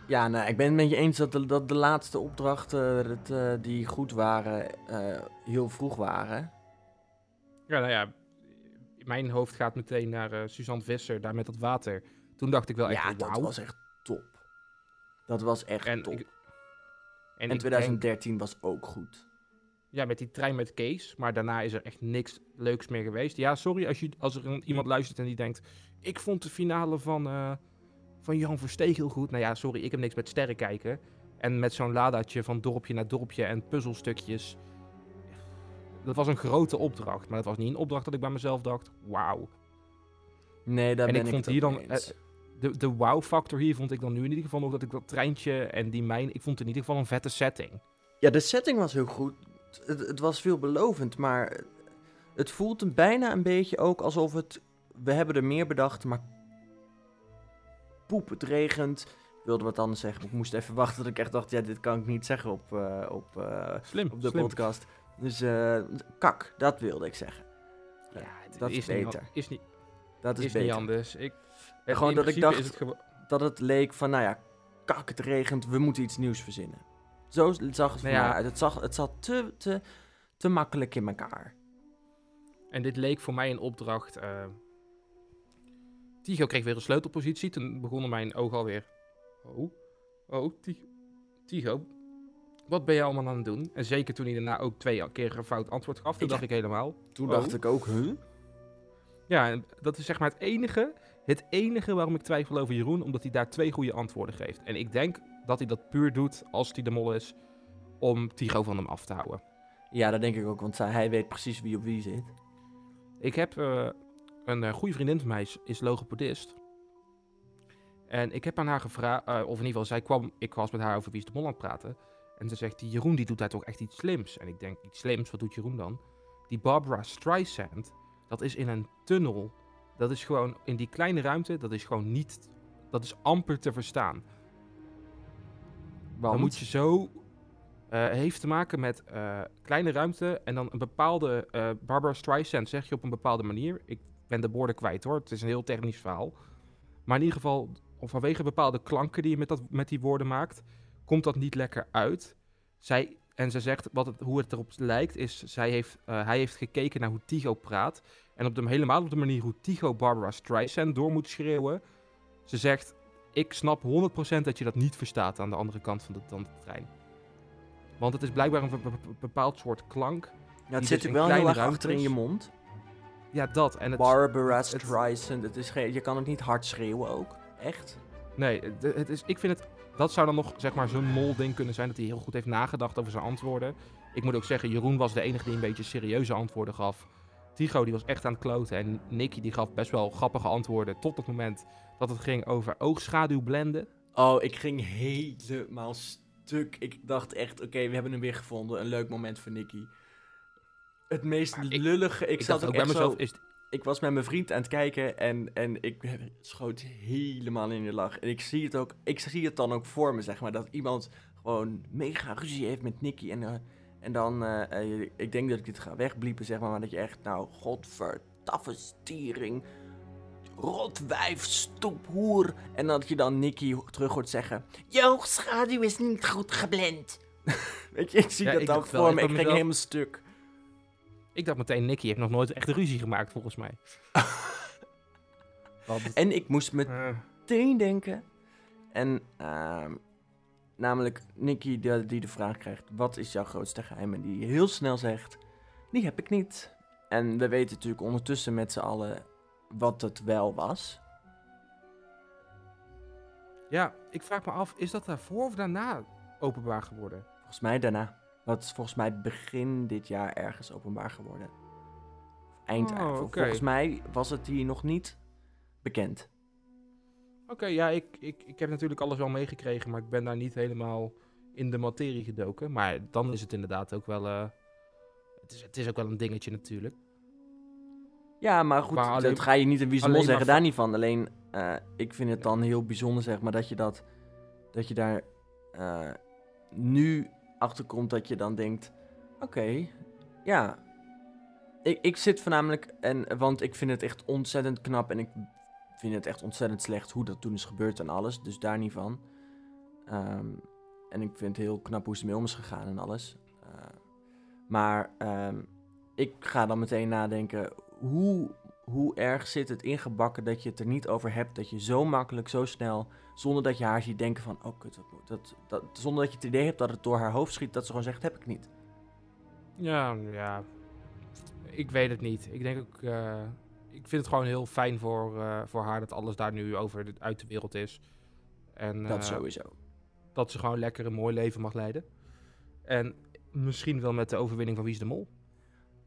Ja, nou, ik ben het met je eens dat de, dat de laatste opdrachten dat, eh, die goed waren, eh, heel vroeg waren. Ja, nou ja, mijn hoofd gaat meteen naar eh, Suzanne Visser, daar met dat water. Toen dacht ik wel echt, ja, dat was echt top. Dat was echt En top. ik- en denk- 2013 was ook goed. Ja, met die trein met Kees. Maar daarna is er echt niks leuks meer geweest. Ja, sorry als, je, als er iemand luistert en die denkt... Ik vond de finale van, eh, van Jan Versteeg heel goed. Nou ja, sorry, ik heb niks met sterren kijken. En met zo'n ladaatje van dorpje naar dorpje en puzzelstukjes. Dat was een grote opdracht. Maar het was niet een opdracht dat ik bij mezelf dacht... Wauw. Nee, daar En ben ik ik vond het hier dan... eens. eh, de, de wow-factor hier vond ik dan nu in ieder geval nog dat ik dat treintje en die mijn... Ik vond in ieder geval een vette setting. Ja, de setting was heel goed. Het, het was veelbelovend, maar het voelt een bijna een beetje ook alsof het... We hebben er meer bedacht, maar poep, het regent. Ik wilde wat anders zeggen, maar ik moest even wachten dat ik echt dacht... Ja, dit kan ik niet zeggen op, eh, op, eh, Slim, op de slim. podcast. Dus eh, kak, dat wilde ik zeggen. Ja, het Dat is is, niet, beter. an- is niet, Dat is, is beter. niet anders. Ik, Gewoon dat ik dacht- het Dat het leek van, nou ja, kak, het regent, we moeten iets nieuws verzinnen. Zo zag het voor Nou ja. uit. Het, zag, het zat te, te, te makkelijk in elkaar. en dit leek voor mij een opdracht. eh Tigo kreeg weer een sleutelpositie. Toen begonnen mijn ogen alweer. Oh, oh, Ti- Tigo. Wat ben je allemaal aan het doen? En zeker toen hij daarna ook twee keer een fout antwoord gaf. Toen dacht ik helemaal. Toen Oh. dacht ik ook, huh? Ja, dat is zeg maar het enige. Het enige waarom ik twijfel over Jeroen. Omdat hij daar twee goede antwoorden geeft. En ik denk dat hij dat puur doet als hij de mol is. Om Tigo van hem af te houden. Ja, dat denk ik ook, want hij weet precies wie op wie zit. Ik heb eh, een eh, goede vriendin van mij, is, is logopedist. En ik heb aan haar gevraagd, eh, of in ieder geval, zij kwam, ik was met haar over wie is de mol aan het praten. En ze zegt, die Jeroen die doet daar toch echt iets slims. En ik denk, iets slims, wat doet Jeroen dan? Die Barbara Streisand, dat is in een tunnel. Dat is gewoon, in die kleine ruimte, dat is gewoon niet, dat is amper te verstaan. Want, Dan moet je zo. eh heeft te maken met eh, kleine ruimte en dan een bepaalde. eh, Barbara Streisand zeg je op een bepaalde manier. Ik ben de woorden kwijt hoor. Het is een heel technisch verhaal. Maar in ieder geval, of vanwege bepaalde klanken die je met, dat, met die woorden maakt, komt dat niet lekker uit. Zij, en ze zegt wat het, hoe het erop lijkt, is zij heeft, hij heeft gekeken naar hoe Tigo praat. En op de, helemaal op de manier hoe Tigo Barbara Streisand door moet schreeuwen. Ze zegt, ik snap 100% dat je dat niet verstaat aan de andere kant van de, van de trein. Want het is blijkbaar een be- be- bepaald soort klank. ja, het zit dus er in wel heel erg achter in je mond. Ja, dat. En het, Barbara het- Streisand, het is geen, je kan ook niet hard schreeuwen ook. Echt? Nee, het, het is, ik vind het... Dat zou dan nog, zeg maar, zo'n mol-ding kunnen zijn... dat hij heel goed heeft nagedacht over zijn antwoorden. Ik moet ook zeggen, Jeroen was de enige die een beetje serieuze antwoorden gaf. Tigo, die was echt aan het kloten. En Nicky, die gaf best wel grappige antwoorden... tot het moment dat het ging over oogschaduwblenden. Oh, ik ging helemaal stuk. Ik dacht echt, oké, we hebben hem weer gevonden. Een leuk moment voor Nicky. Het meest Maar lullige... Ik, Ik, zat ook bij mezelf... zo... Is, Ik was met mijn vriend aan het kijken en, en ik schoot helemaal in de lach. En ik zie het ook... Ik zie het dan ook voor me, zeg maar. Dat iemand gewoon mega ruzie heeft met Nicky. En, eh, en dan... eh, ik denk dat ik dit ga wegbliepen, zeg maar. Maar dat je echt... Nou, godvertaffe stiering rotwijf, stoephoer. En dat je dan Nicky terug hoort zeggen... Je schaduw is niet goed geblend. <laughs> Weet je, ik zie Ja, dat wel, voor me. Ik ging helemaal stuk. ik dacht meteen, Nicky heeft nog nooit echt ruzie gemaakt, volgens mij. <laughs> Want, En ik moest eh, meteen denken. En ehm, namelijk Nicky die, die de vraag krijgt... Wat is jouw grootste geheim? En die heel snel zegt... Die heb ik niet. En we weten natuurlijk ondertussen met z'n allen... Wat het wel was. ja, ik vraag me af, is dat daarvoor of daarna openbaar geworden? Volgens mij daarna. Dat is volgens mij begin dit jaar ergens openbaar geworden. Of eind Oh, oké. Volgens mij was het hier nog niet bekend. Oké, ja, ik, ik, ik heb natuurlijk alles wel meegekregen, maar ik ben daar niet helemaal in de materie gedoken. Maar dan is het inderdaad ook wel... eh, het, is, het is ook wel een dingetje natuurlijk. Ja, maar goed, Maar alleen- dat ga je niet een wie is de mol alleen zeggen, daar niet van. Alleen, eh, ik vind het dan heel bijzonder, zeg maar, dat je dat, dat je daar eh, nu achter komt dat je dan denkt, oké, ja. Ik, ik zit voornamelijk, en, want ik vind het echt ontzettend knap en ik vind het echt ontzettend slecht hoe dat toen is gebeurd en alles, dus daar niet van. Ehm, en ik vind het heel knap hoe ze ermee om is gegaan en alles. Eh, maar ehm, ik ga dan meteen nadenken, hoe, hoe erg zit het ingebakken dat je het er niet over hebt, dat je zo makkelijk, zo snel, zonder dat je haar ziet denken van, oh kut, wat moet dat, dat, zonder dat je het idee hebt dat het door haar hoofd schiet, dat ze gewoon zegt, heb ik niet. Ja, ja. Ik weet het niet. Ik denk ook. eh, ik vind het gewoon heel fijn voor, eh, voor haar dat alles daar nu over de, uit de wereld is. En dat eh, sowieso. dat ze gewoon lekker een mooi leven mag leiden. En misschien wel met de overwinning van Wie is de Mol.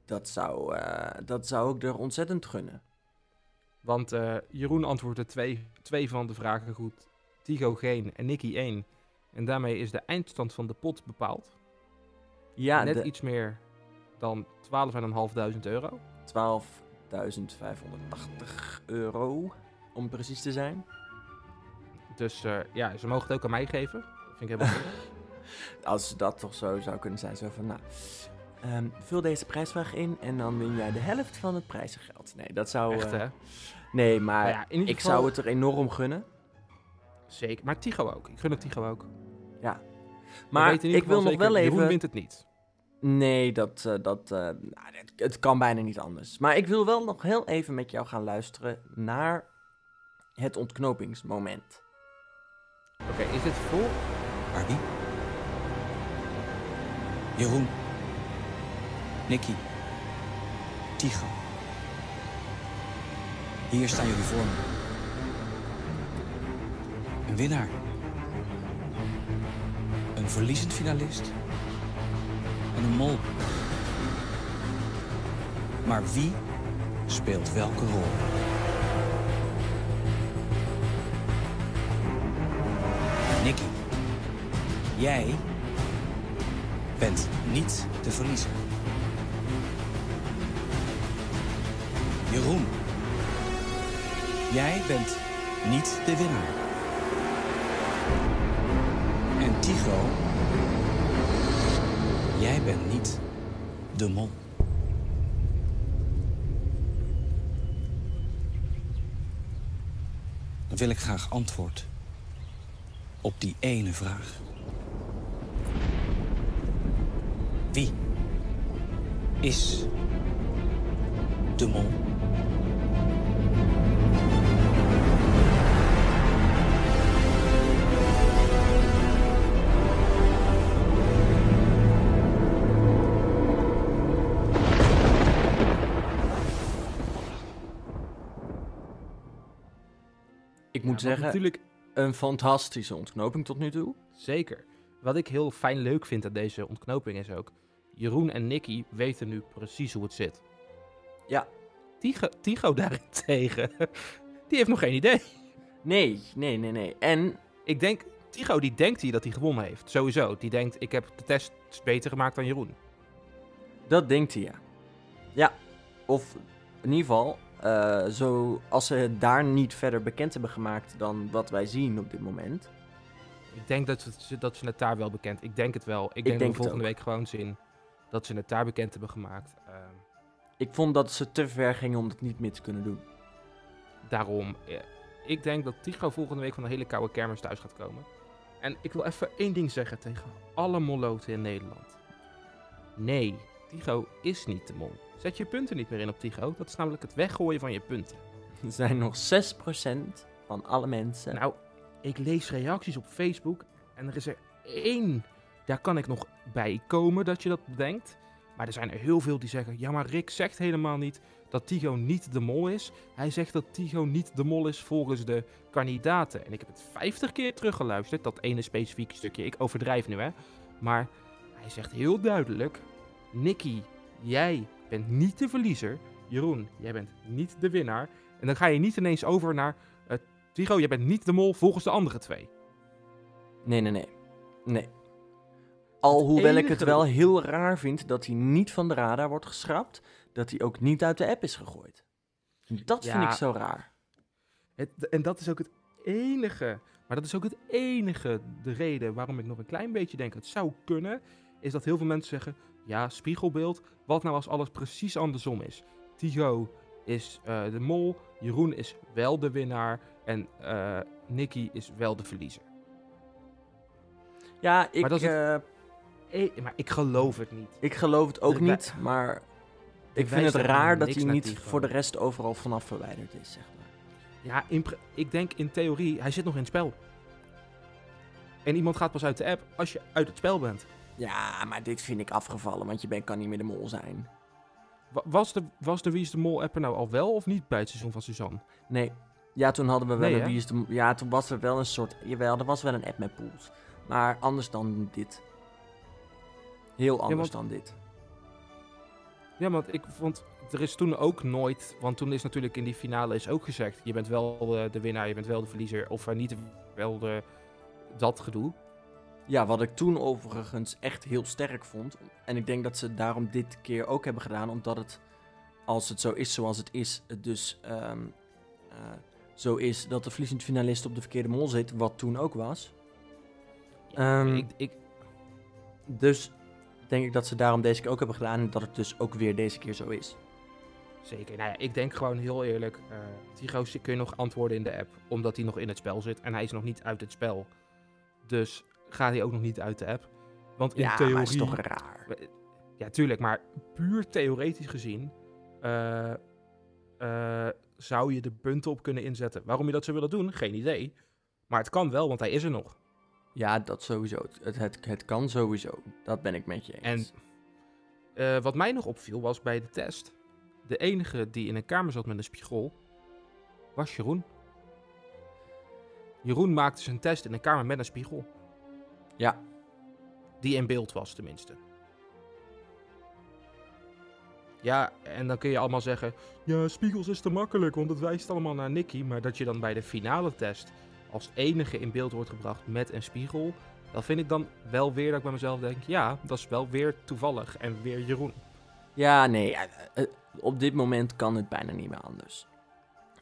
Dat zou, eh, dat zou ik er ontzettend gunnen. Want eh, Jeroen antwoordde twee, twee van de vragen goed. Tigo geen en Nicky 1. En daarmee is de eindstand van de pot bepaald. Ja, Net de iets meer dan 12.500 euro. 12.580 euro, om precies te zijn. Dus eh, ja, ze mogen het ook aan mij geven. Dat vind ik helemaal <laughs> goed. Als dat toch zo zou kunnen zijn, zo van, nou, ehm, vul deze prijsvraag in en dan win jij de helft van het prijzengeld. Nee, dat zou... Echt eh, hè? nee, maar Nou ja, ieder ik geval- zou het er enorm gunnen. Zeker. Maar Tigo ook. Ik gun het Tigo ook. We Maar ik wil nog wel Jeroen even... wint het niet. Nee, dat, eh, dat, eh, nou, het, het kan bijna niet anders. Maar ik wil wel nog heel even met jou gaan luisteren naar het ontknopingsmoment. Oké, is dit voor? Barbie? Jeroen? Nicky? Tigo? Hier staan jullie voor me. Een winnaar. Een verliezend finalist. En een mol. Maar wie speelt welke rol? Nicky, jij bent niet de verliezer. Jeroen, jij bent niet de winnaar. En Tigo, jij bent niet de mol. Dan wil ik graag antwoord op die ene vraag. Wie is de mol? Zeggen, Natuurlijk, een fantastische ontknoping tot nu toe. zeker. Wat ik heel fijn leuk vind aan deze ontknoping is ook... Jeroen en Nicky weten nu precies hoe het zit. Ja. Tigo, Tigo daarentegen, <laughs> die heeft nog geen idee. Nee, nee, nee, nee. En Ik denk, Tigo die denkt hier dat hij gewonnen heeft. Sowieso. Die denkt, ik heb de test beter gemaakt dan Jeroen. dat denkt hij, ja. Ja, of in ieder geval, eh, zo, als ze het daar niet verder bekend hebben gemaakt dan wat wij zien op dit moment. Ik denk dat ze, dat ze het daar wel bekend... Ik denk het wel. Ik denk, denk dat het we volgende week gewoon zien dat ze het daar bekend hebben gemaakt. Ehm, Ik vond dat ze te ver gingen om dat niet meer te kunnen doen. daarom, eh, ik denk dat Tigo volgende week van een hele koude kermis thuis gaat komen. En ik wil even één ding zeggen tegen alle molloten in Nederland. Nee, Tigo is niet de mol. Zet je punten niet meer in op Tigo. Dat is namelijk het weggooien van je punten. Er zijn nog 6% van alle mensen. Nou, ik lees reacties op Facebook en er is er één. Daar kan ik nog bij komen dat je dat bedenkt. Maar er zijn er heel veel die zeggen: ja, maar Rick zegt helemaal niet dat Tigo niet de mol is. Hij zegt dat Tigo niet de mol is volgens de kandidaten. En ik heb het 50 keer teruggeluisterd, dat ene specifieke stukje. Ik overdrijf nu, hè. Maar hij zegt heel duidelijk: Nicky, jij bent niet de verliezer. Jeroen, jij bent niet de winnaar. En dan ga je niet ineens over naar Tigo, jij bent niet de mol volgens de andere twee. Nee, nee, nee. Nee. Alhoewel ik het wel heel raar vind dat hij niet van de radar wordt geschrapt. Dat hij ook niet uit de app is gegooid. Dat vind ik zo raar. Het, en dat is ook het enige, maar dat is ook het enige, de reden waarom ik nog een klein beetje denk het zou kunnen, is dat heel veel mensen zeggen, ja, spiegelbeeld, wat nou als alles precies andersom is? Tigo is eh, de mol, Jeroen is wel de winnaar en eh Nicky is wel de verliezer. Ja, ik, Maar dat eh, maar ik geloof het niet. ik geloof het ook De niet, maar ik vind het raar dat hij niet Tigo. voor de rest overal vanaf verwijderd is, zeg maar. Ja, in ik denk in theorie, hij zit nog in het spel. En iemand gaat pas uit de app als je uit het spel bent. Ja, maar dit vind ik afgevallen, want je bent, kan niet meer de mol zijn. Wa- Was de, was de Wie is de Mol app er nou al wel of niet bij het seizoen van Suzanne? Nee. Ja, toen hadden we wel Nee, een hè? wie is de... Ja, toen was er wel een soort... Jawel, er was wel een app met pools. Maar anders dan dit. Heel anders want- dan dit. Ja, want ik vond, er is toen ook nooit, want toen is natuurlijk in die finale is ook gezegd, je bent wel eh, de winnaar, je bent wel de verliezer, of eh, niet wel de, dat gedoe. Ja, wat ik toen overigens echt heel sterk vond. En ik denk dat ze daarom dit keer ook hebben gedaan. Omdat het, als het zo is zoals het is, het dus ehm, eh, zo is dat de verliezend finalist op de verkeerde mol zit. Wat toen ook was. Ehm, ik, ik, Dus denk ik dat ze daarom deze keer ook hebben gedaan. En dat het dus ook weer deze keer zo is. zeker, nou ja, ik denk gewoon heel eerlijk, Tigo kun je nog antwoorden in de app, omdat hij nog in het spel zit en hij is nog niet uit het spel. Dus gaat hij ook nog niet uit de app. Want in ja, theorie... maar is toch raar. Ja, tuurlijk, maar puur theoretisch gezien eh, eh, zou je de punten op kunnen inzetten. Waarom je dat zou willen doen, geen idee. Maar het kan wel, want hij is er nog. Ja, dat sowieso. Het, het, het kan sowieso. Dat ben ik met je En eens. eh, wat mij nog opviel was bij de test, de enige die in een kamer zat met een spiegel, was Jeroen. Jeroen maakte zijn test in een kamer met een spiegel. Ja. Die in beeld was, tenminste. Ja, en dan kun je allemaal zeggen... Ja, spiegels is te makkelijk, want het wijst allemaal naar Nicky. Maar dat je dan bij de finale test als enige in beeld wordt gebracht met een spiegel... Dat vind ik dan wel weer dat ik bij mezelf denk... Ja, dat is wel weer toevallig en weer Jeroen. Ja, nee. ja, eh, op dit moment kan het bijna niet meer anders.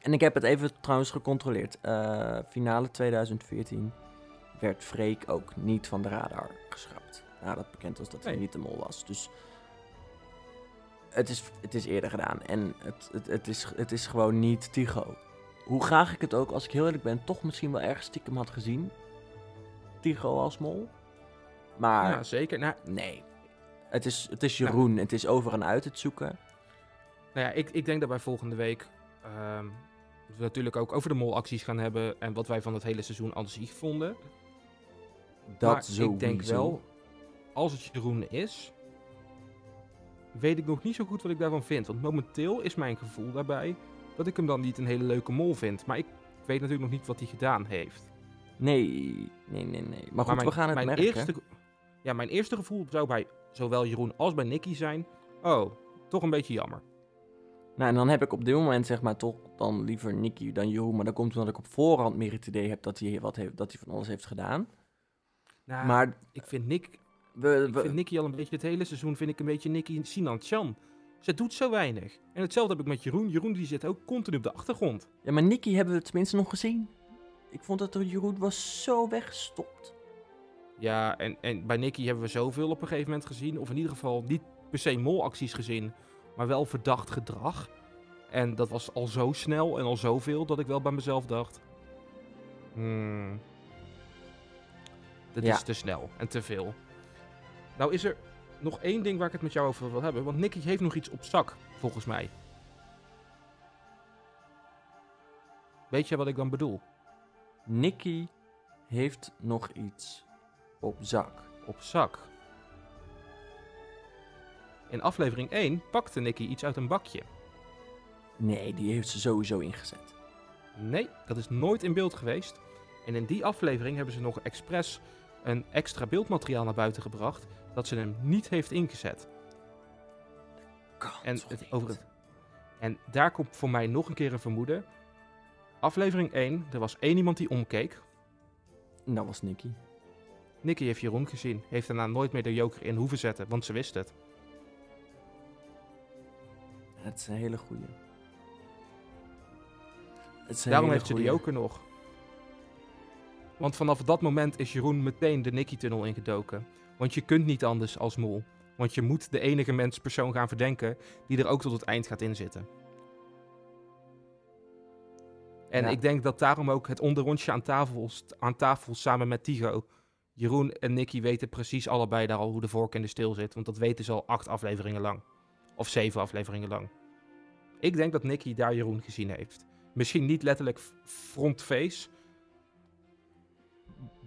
En ik heb het even trouwens gecontroleerd. Eh, finale 2014 werd Freek ook niet van de radar geschrapt. Nadat bekend was dat hij Nee. niet de mol was. Dus het is, het is eerder gedaan. En het, het, het, is, het is gewoon niet Tigo. Hoe graag ik het ook, als ik heel eerlijk ben, toch misschien wel ergens stiekem had gezien. Tigo als mol. Maar Ja, zeker. Nou, nee. Het is, het is Jeroen. Het is over en uit het zoeken. Nou ja, ik, ik denk dat wij volgende week ehm, we natuurlijk ook over de molacties gaan hebben en wat wij van het hele seizoen aan zich vonden. Dat maar sowieso. ik denk wel, als het Jeroen is, weet ik nog niet zo goed wat ik daarvan vind. Want momenteel is mijn gevoel daarbij dat ik hem dan niet een hele leuke mol vind. Maar ik weet natuurlijk nog niet wat hij gedaan heeft. Nee, nee, nee, nee. Maar goed, maar we gaan het mijn merken. Eerste, ja, mijn eerste gevoel zou bij zowel Jeroen als bij Nicky zijn. Oh, toch een beetje jammer. Nou, en dan heb ik op dit moment zeg maar toch dan liever Nicky dan Jeroen. Maar dat komt omdat ik op voorhand meer het idee heb dat hij, wat heeft, dat hij van alles heeft gedaan. Nou, maar ik vind Nick we, Ik vind Nicky al een beetje, het hele seizoen vind ik een beetje Nicky Sinan Chan. Ze doet zo weinig. En hetzelfde heb ik met Jeroen. Jeroen die zit ook continu op de achtergrond. ja, maar Nicky hebben we tenminste nog gezien. Ik vond dat er Jeroen was zo weggestopt. Ja, en, en bij Nicky hebben we zoveel op een gegeven moment gezien. Of in ieder geval niet per se molacties gezien, maar wel verdacht gedrag. En dat was al zo snel en al zoveel dat ik wel bij mezelf dacht... Hmm, Ja. is te snel en te veel. Nou is er nog één ding waar ik het met jou over wil hebben. Want Nicky heeft nog iets op zak, volgens mij. Weet je wat ik dan bedoel? Nicky heeft nog iets op zak. op zak. In aflevering 1 pakte Nicky iets uit een bakje. Nee, die heeft ze sowieso ingezet. Nee, dat is nooit in beeld geweest. En in die aflevering hebben ze nog expres een extra beeldmateriaal naar buiten gebracht dat ze hem niet heeft ingezet. En, het, over het, en daar komt voor mij nog een keer een vermoeden. Aflevering 1, er was één iemand die omkeek. En Dat was Nicky. Nicky heeft Jeroen gezien. Heeft daarna nooit meer de joker in hoeven zetten, want ze wist het. Het is een hele goeie. Daarom hele heeft ze de joker nog. Want vanaf dat moment is Jeroen meteen de Nicky-tunnel ingedoken. Want je kunt niet anders als mol. Want je moet de enige mens persoon gaan verdenken die er ook tot het eind gaat inzitten. En Ja. ik denk dat daarom ook het onderrondje aan tafel, aan tafel samen met Tigo. Jeroen en Nicky weten precies allebei daar al hoe de vork in de steel zit. Want dat weten ze al acht afleveringen lang. Of zeven afleveringen lang. Ik denk dat Nicky daar Jeroen gezien heeft. Misschien niet letterlijk f- front-face.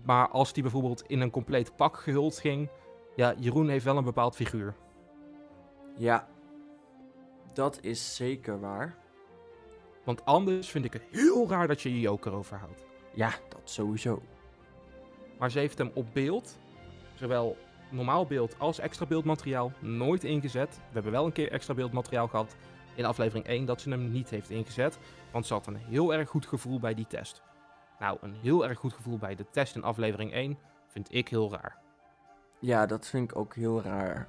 Maar als die bijvoorbeeld in een compleet pak gehuld ging. Ja, Jeroen heeft wel een bepaald figuur. Ja, dat is zeker waar. Want anders vind ik het heel raar dat je je joker overhoudt. Ja, dat sowieso. Maar ze heeft hem op beeld, zowel normaal beeld als extra beeldmateriaal, nooit ingezet. We hebben wel een keer extra beeldmateriaal gehad in aflevering 1 dat ze hem niet heeft ingezet. Want ze had een heel erg goed gevoel bij die test. Nou, een heel erg goed gevoel bij de test in aflevering 1 vind ik heel raar. Ja, dat vind ik ook heel raar.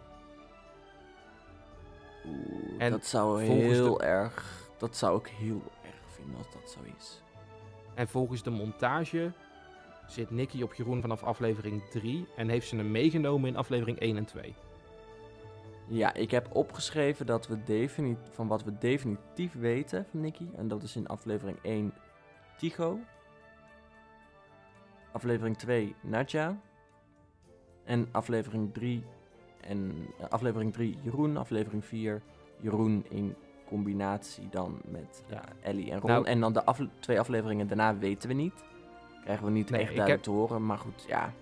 Oeh, En dat zou volgens heel erg... Dat zou ik heel erg vinden als dat zo is. En volgens de montage zit Nicky op Jeroen vanaf aflevering 3 en heeft ze hem meegenomen in aflevering 1 en 2. Ja, ik heb opgeschreven dat we defini- van wat we definitief weten van Nicky. En dat is in aflevering 1 Tycho. Aflevering 2 Nadja. En aflevering 3 en eh, aflevering 3 Jeroen. Aflevering 4 Jeroen in combinatie dan met ja, Ellie en Ron. Nou- en dan de afle- twee afleveringen daarna weten we niet. Krijgen we niet Nee, echt duidelijk heb- te horen. Maar goed, ja.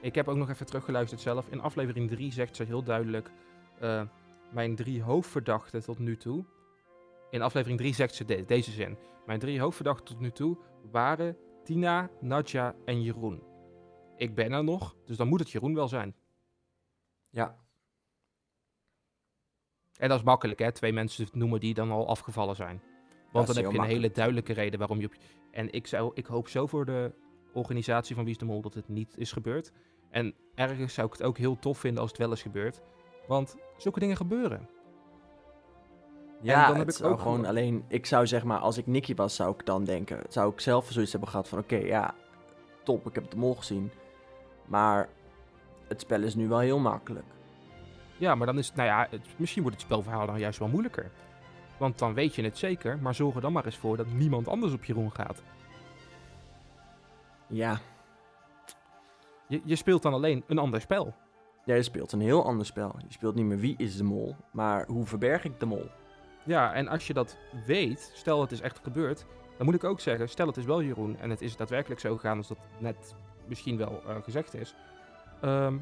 Ik heb ook nog even teruggeluisterd zelf. In aflevering 3 zegt ze heel duidelijk: eh, Mijn drie hoofdverdachten tot nu toe. In aflevering 3 zegt ze de- deze zin: Mijn drie hoofdverdachten tot nu toe waren Tina, Nadja en Jeroen. Ik ben er nog, dus dan moet het Jeroen wel zijn. Ja, En dat is makkelijk, hè? Twee mensen noemen die dan al afgevallen zijn. Want dan heb je een hele duidelijke reden waarom je op. En ik, zou, ik hoop zo voor de organisatie van Wie is de Mol dat het niet is gebeurd. En ergens zou ik het ook heel tof vinden als het wel is gebeurd. Want zulke dingen gebeuren. Ja, dan dan heb het ik zou ook gewoon alleen... Ik zou zeg maar, als ik Nicky was, zou ik dan denken... Zou ik zelf zoiets hebben gehad van... Oké, ja, top, ik heb de mol gezien. Maar het spel is nu wel heel makkelijk. Ja, maar dan is het, nou ja, het, misschien wordt het spelverhaal dan juist wel moeilijker. Want dan weet je het zeker, maar zorg er dan maar eens voor dat niemand anders op Jeroen gaat. Ja, Je, je speelt dan alleen een ander spel. jij speelt een heel ander spel. Je speelt niet meer wie is de mol, maar hoe verberg ik de mol? Ja, en als je dat weet, stel het is echt gebeurd, dan moet ik ook zeggen, stel het is wel Jeroen en het is daadwerkelijk zo gegaan als dat net misschien wel eh, gezegd is. ehm,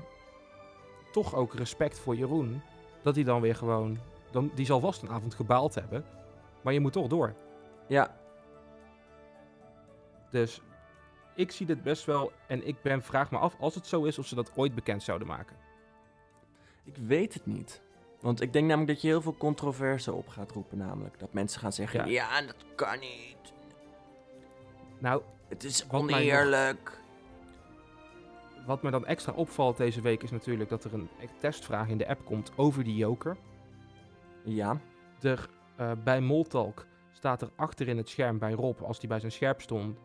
toch ook respect voor Jeroen, dat hij dan weer gewoon, dan, die zal vast een avond gebaald hebben, maar je moet toch door. Ja, Dus ik zie dit best wel en ik ben, vraag me af als het zo is of ze dat ooit bekend zouden maken. ik weet het niet. Want ik denk namelijk dat je heel veel controverse op gaat roepen namelijk. Dat mensen gaan zeggen, Ja. ja, dat kan niet. Nou, Het is Wat mij nog- oneerlijk. wat me dan extra opvalt deze week is natuurlijk dat er een testvraag in de app komt over die joker. Ja, er, eh, bij Moltalk staat er achter in het scherm bij Rob, als die bij zijn scherp stond,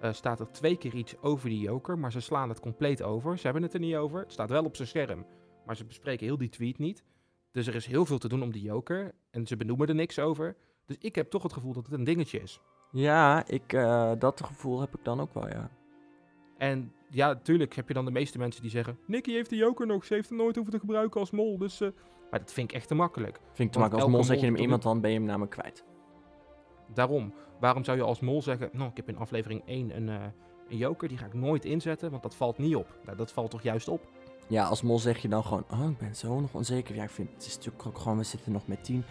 eh, staat er twee keer iets over die joker, maar ze slaan het compleet over. Ze hebben het er niet over. Het staat wel op zijn scherm, maar ze bespreken heel die tweet niet. Dus er is heel veel te doen om die joker en ze benoemen er niks over. Dus ik heb toch het gevoel dat het een dingetje is. ja ik, eh, dat gevoel heb ik dan ook wel, ja. En ja, natuurlijk heb je dan de meeste mensen die zeggen... Nicky heeft de joker nog, ze heeft hem nooit hoeven te gebruiken als mol. Dus, eh, Maar dat vind ik echt te makkelijk. Vind ik te makkelijk. Als mol zet je hem iemand, dan ben je hem namelijk kwijt. Daarom, waarom zou je als mol zeggen... Nou, ik heb in aflevering 1 een, eh, een joker, die ga ik nooit inzetten, want dat valt niet op. Nou, dat valt toch juist op? Ja, als mol zeg je dan gewoon, oh, ik ben zo nog onzeker. Ja, ik vind, het is natuurlijk ook gewoon, we zitten nog met 10.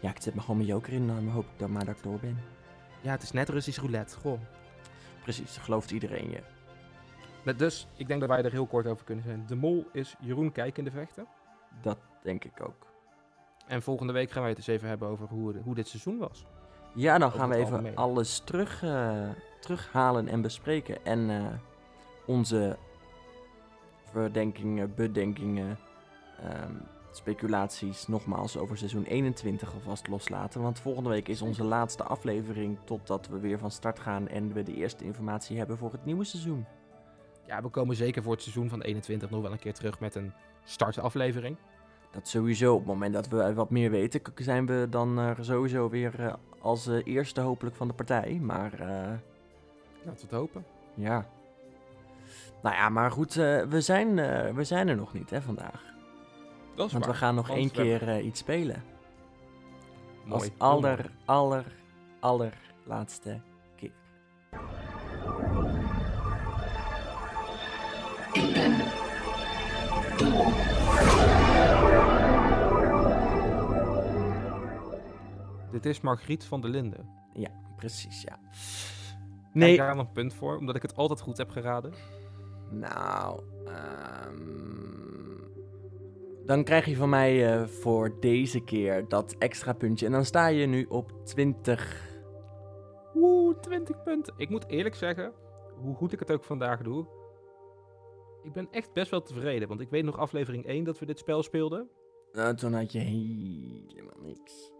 Ja, ik zet maar gewoon mijn joker in, dan hoop ik dan maar dat ik door ben. Ja, het is net Russisch roulette, goh. Precies, gelooft iedereen je. Dus, ik denk dat wij er heel kort over kunnen zijn. De mol is Jeroen Kijk in de vechten. Dat denk ik ook. En volgende week gaan wij het eens even hebben over hoe, hoe dit seizoen was. Ja, dan Over gaan we even algemeen. alles terug, eh, terughalen en bespreken. En eh, onze verdenkingen, bedenkingen, ehm, speculaties nogmaals over seizoen 21 alvast loslaten. Want volgende week is onze laatste aflevering totdat we weer van start gaan en we de eerste informatie hebben voor het nieuwe seizoen. Ja, we komen zeker voor het seizoen van 21 nog wel een keer terug met een startaflevering. Dat sowieso. Op het moment dat we wat meer weten, zijn we dan eh, sowieso weer eh, als eh, eerste hopelijk van de partij. Maar Laten we het hopen. ja. Nou ja, maar goed, eh, we, zijn, eh, we zijn er nog niet hè, vandaag. Dat is Want we gaan nog Want één we keer eh, iets spelen. Mooi. Als aller, mooi. aller, allerlaatste keer. Dit is Margriet van der Linden. Precies, ja. Nee. Krijg ik daar een punt voor, omdat ik het altijd goed heb geraden. Nou... ehm, dan krijg je van mij eh, voor deze keer dat extra puntje. En dan sta je nu op 20. Oeh, 20 punten. Ik moet eerlijk zeggen, hoe goed ik het ook vandaag doe. Ik ben echt best wel tevreden, want ik weet nog aflevering 1 dat we dit spel speelden. Nou, toen had je helemaal niks.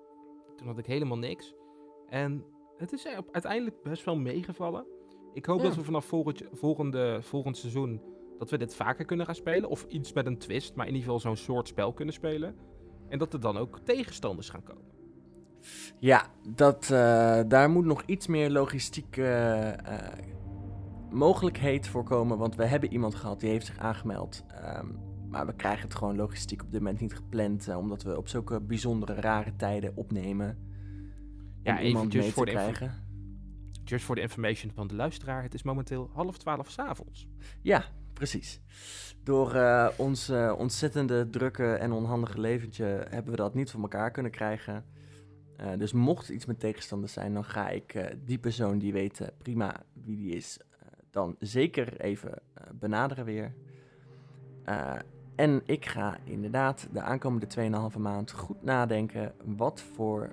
Toen had ik helemaal niks. En het is uiteindelijk best wel meegevallen. Ik hoop Ja. dat we vanaf volgend, volgende, volgend seizoen dat we dit vaker kunnen gaan spelen. Of iets met een twist, maar in ieder geval zo'n soort spel kunnen spelen. En dat er dan ook tegenstanders gaan komen. Ja, dat, eh, daar moet nog iets meer logistieke eh, mogelijkheid voor komen. Want we hebben iemand gehad die heeft zich aangemeld. Ehm, maar we krijgen het gewoon logistiek op dit moment niet gepland. eh, omdat we op zulke bijzondere, rare tijden opnemen. Ja, om iemand eventjes mee voor de krijgen. Just voor de information van de luisteraar. Het is momenteel half twaalf s'avonds. Ja, precies. Door eh, ons eh, ontzettende drukke en onhandige leventje hebben we dat niet voor elkaar kunnen krijgen. Eh, dus mocht iets met tegenstanders zijn, dan ga ik die persoon die weet prima wie die is, dan zeker even benaderen weer. En ik ga inderdaad de aankomende 2,5 maand goed nadenken wat voor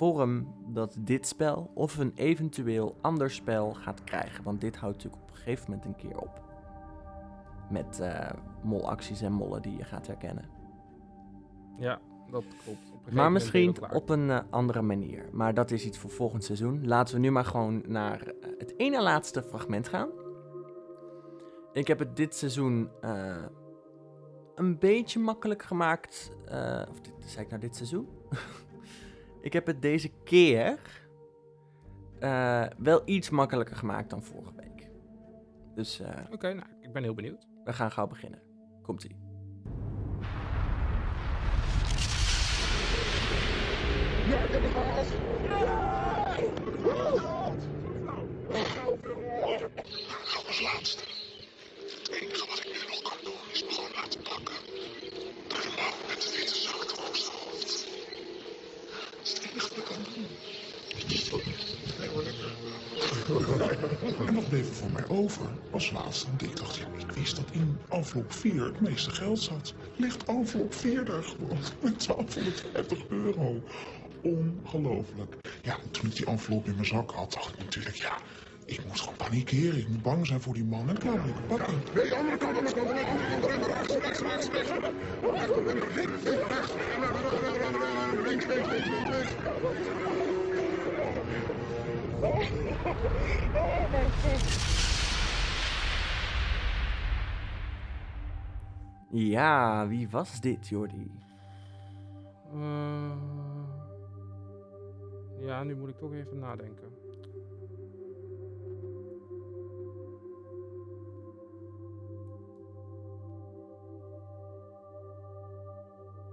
vorm dat dit spel of een eventueel ander spel gaat krijgen. Want dit houdt natuurlijk op een gegeven moment een keer op. Met eh, molacties en mollen die je gaat herkennen. Ja, dat klopt. Op een gegeven Maar misschien op een eh, andere manier. Maar dat is iets voor volgend seizoen. Laten we nu maar gewoon naar eh, het ene laatste fragment gaan. Ik heb het dit seizoen een beetje makkelijk gemaakt. of dit, zei ik nou dit seizoen? <laughs> ik heb het deze keer eh, wel iets makkelijker gemaakt dan vorige week. Dus eh, Oké, nou, ik ben heel benieuwd. we gaan gauw beginnen. Komt-ie. als laatste. Het enige wat ik nu nog kan doen is me gewoon laten pakken. Door de met de witte zakdoek op zijn hoofd. Dat is het enige wat ik kan doen. En wat bleef er voor mij over als laatste? Ik dacht, ja, ik wist dat in envelop 4 het meeste geld zat. Ligt envelop 4 daar gewoon met 1250 euro. Ongelooflijk. Ja, en toen ik die envelop in mijn zak had, dacht ik natuurlijk, ja, ik moet gewoon panikeren. Ik moet bang zijn voor die man en ik pakken. Nee, andere kant, andere kant, kant, rechts, rechts, rechts, rechts. Rechts, links, links, links, links, links. <laughs> Ja, wie was dit, Jordi? Eh, ja, nu moet ik toch even nadenken.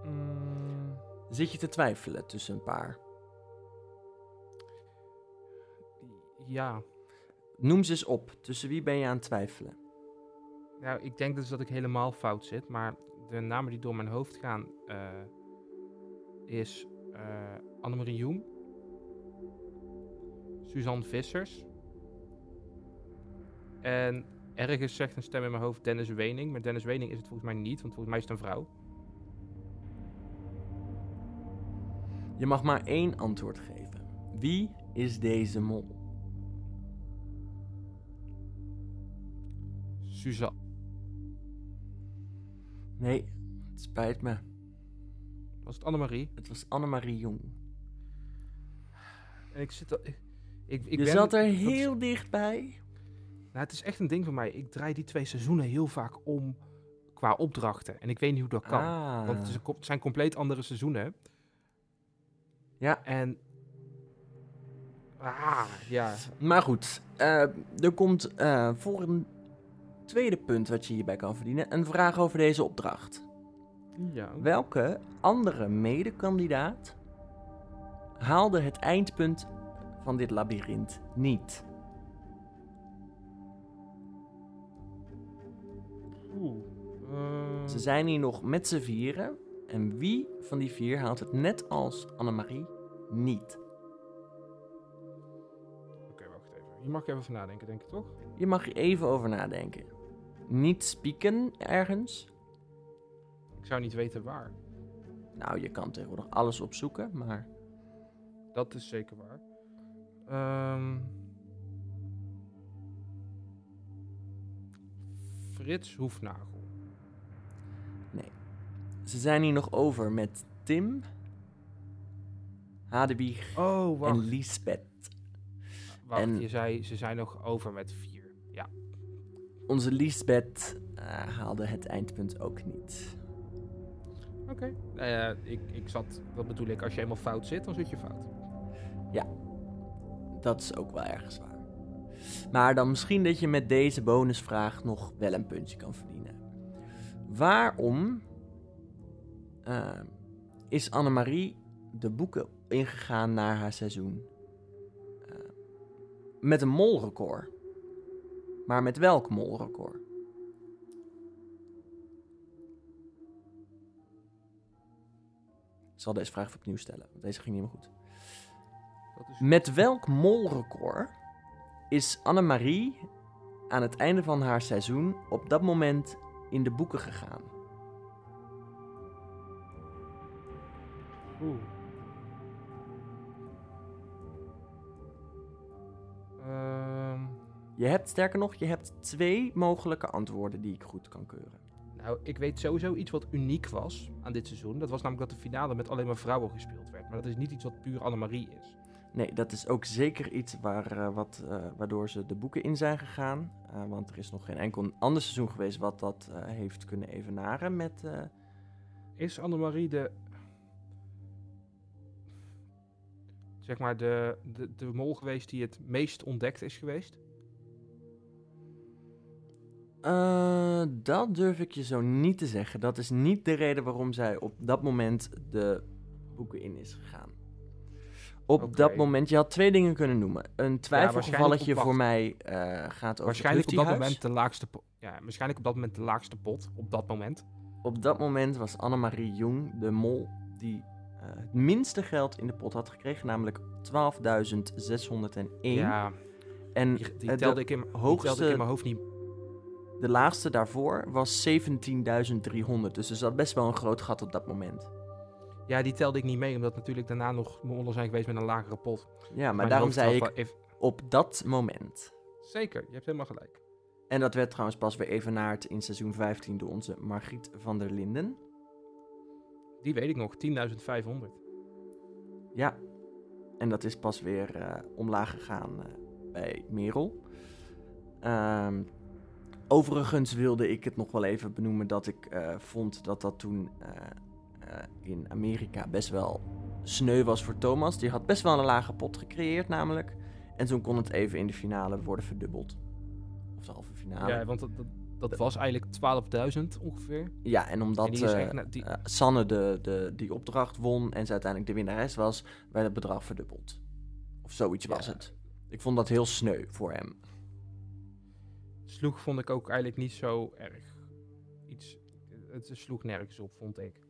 Mm, Zit je te twijfelen tussen een paar? Ja, Noem ze eens op. Tussen wie ben je aan het twijfelen? nou, ik denk dus dat ik helemaal fout zit, maar de namen die door mijn hoofd gaan eh, is eh Annemarie Joen, Suzanne Vissers en ergens zegt een stem in mijn hoofd Dennis Wening, maar Dennis Wening is het volgens mij niet, want volgens mij is het een vrouw. Je mag maar één antwoord geven. Wie is deze mol? Suzanne. Nee, Het spijt me. Was het Annemarie? Het was Annemarie Jong. En ik zit... al- Ik, ik, ik je ben- zat er dat- heel dichtbij. Nou, het is echt een ding van mij. Ik draai die twee seizoenen heel vaak om qua opdrachten. En ik weet niet hoe dat kan. Ah. Want het, is een co- het zijn compleet andere seizoenen. Ja. En... Ah, ja. Maar goed, eh, er komt eh, voor een tweede punt wat je hierbij kan verdienen een vraag over deze opdracht. ja. Welke andere medekandidaat haalde het eindpunt van dit labyrint niet? Oeh. Eh, Ze zijn hier nog met z'n vieren. En wie van die vier haalt het net als Annemarie niet? Oké, wacht even. Hier mag even over nadenken, denk ik, toch? Je mag er even over nadenken. Niet spieken ergens. Ik zou niet weten waar. Nou, je kan tegenwoordig alles opzoeken, maar... Dat is zeker waar. Ehm Frits Hoefnagel. Ze zijn hier nog over met Tim, Hadebieg Oh, wacht. en Liesbeth. wacht en- Je zei, ze zijn nog over met vier. Ja. Onze Liesbeth eh, haalde het eindpunt ook niet. Oké. Nou ja, ik, ik zat, dat bedoel ik, als je eenmaal fout zit, dan zit je fout. Dat is ook wel ergens waar. Maar dan misschien dat je met deze bonusvraag nog wel een puntje kan verdienen. Waarom eh, is Annemarie de boeken ingegaan naar haar seizoen? Eh, met een molrecord. Maar met welk molrecord? Ik zal deze vraag even opnieuw stellen, want deze ging niet meer goed. Is... Met welk molrecord is Annemarie aan het einde van haar seizoen op dat moment in de boeken gegaan? Oeh. Je hebt sterker nog, je hebt twee mogelijke antwoorden die ik goed kan keuren. nou, ik weet sowieso iets wat uniek was aan dit seizoen. Dat was namelijk dat de finale met alleen maar vrouwen gespeeld werd. Maar dat is niet iets wat puur Annemarie is. Nee, dat is ook zeker iets waar, eh, wat, eh, waardoor ze de boeken in zijn gegaan. Eh, want er is nog geen enkel ander seizoen geweest wat dat heeft kunnen evenaren met... Is Annemarie de... Zeg maar de, de, de mol geweest die het meest ontdekt is geweest? Eh, dat durf ik je zo niet te zeggen. Dat is niet de reden waarom zij op dat moment de boeken in is gegaan. Op dat moment, je had twee dingen kunnen noemen. Een twijfelgevalletje voor mij eh, gaat over Waarschijnlijk op dat moment de laagste pot. Ja, waarschijnlijk op dat moment de laagste pot. Op dat moment. Op dat moment was Annemarie Jong de mol die eh, het minste geld in de pot had gekregen, namelijk 12.601. Ja, en die, die de- telde ik in, die telde hoogste- ik in mijn hoofd niet. De laagste daarvoor was 17.300. Dus er zat best wel een groot gat op dat moment. Ja, die telde ik niet mee, omdat natuurlijk daarna nog mollen zijn geweest met een lagere pot. Ja, maar Mijn daarom zei ik even- op dat moment. Zeker, je hebt helemaal gelijk. En dat werd trouwens pas weer evenaard in seizoen 15 door onze Margriet van der Linden. Die weet ik nog, 10.500. Ja. En dat is pas weer eh, omlaag gegaan eh, bij Merel. Ehm, overigens wilde ik het nog wel even benoemen dat ik eh, vond dat dat toen eh, eh, in Amerika best wel sneu was voor Thomas. Die had best wel een lage pot gecreëerd namelijk. En toen kon het even in de finale worden verdubbeld. Of de halve finale. Ja, want dat, dat, dat was eigenlijk 12.000 ongeveer. Ja, en omdat En die die- Sanne de, de, die opdracht won en ze uiteindelijk de winnares was, werd het bedrag verdubbeld. Of zoiets was het. Ik vond dat heel sneu voor hem. Sloeg vond ik ook eigenlijk niet zo erg. Iets, het sloeg nergens op, vond ik.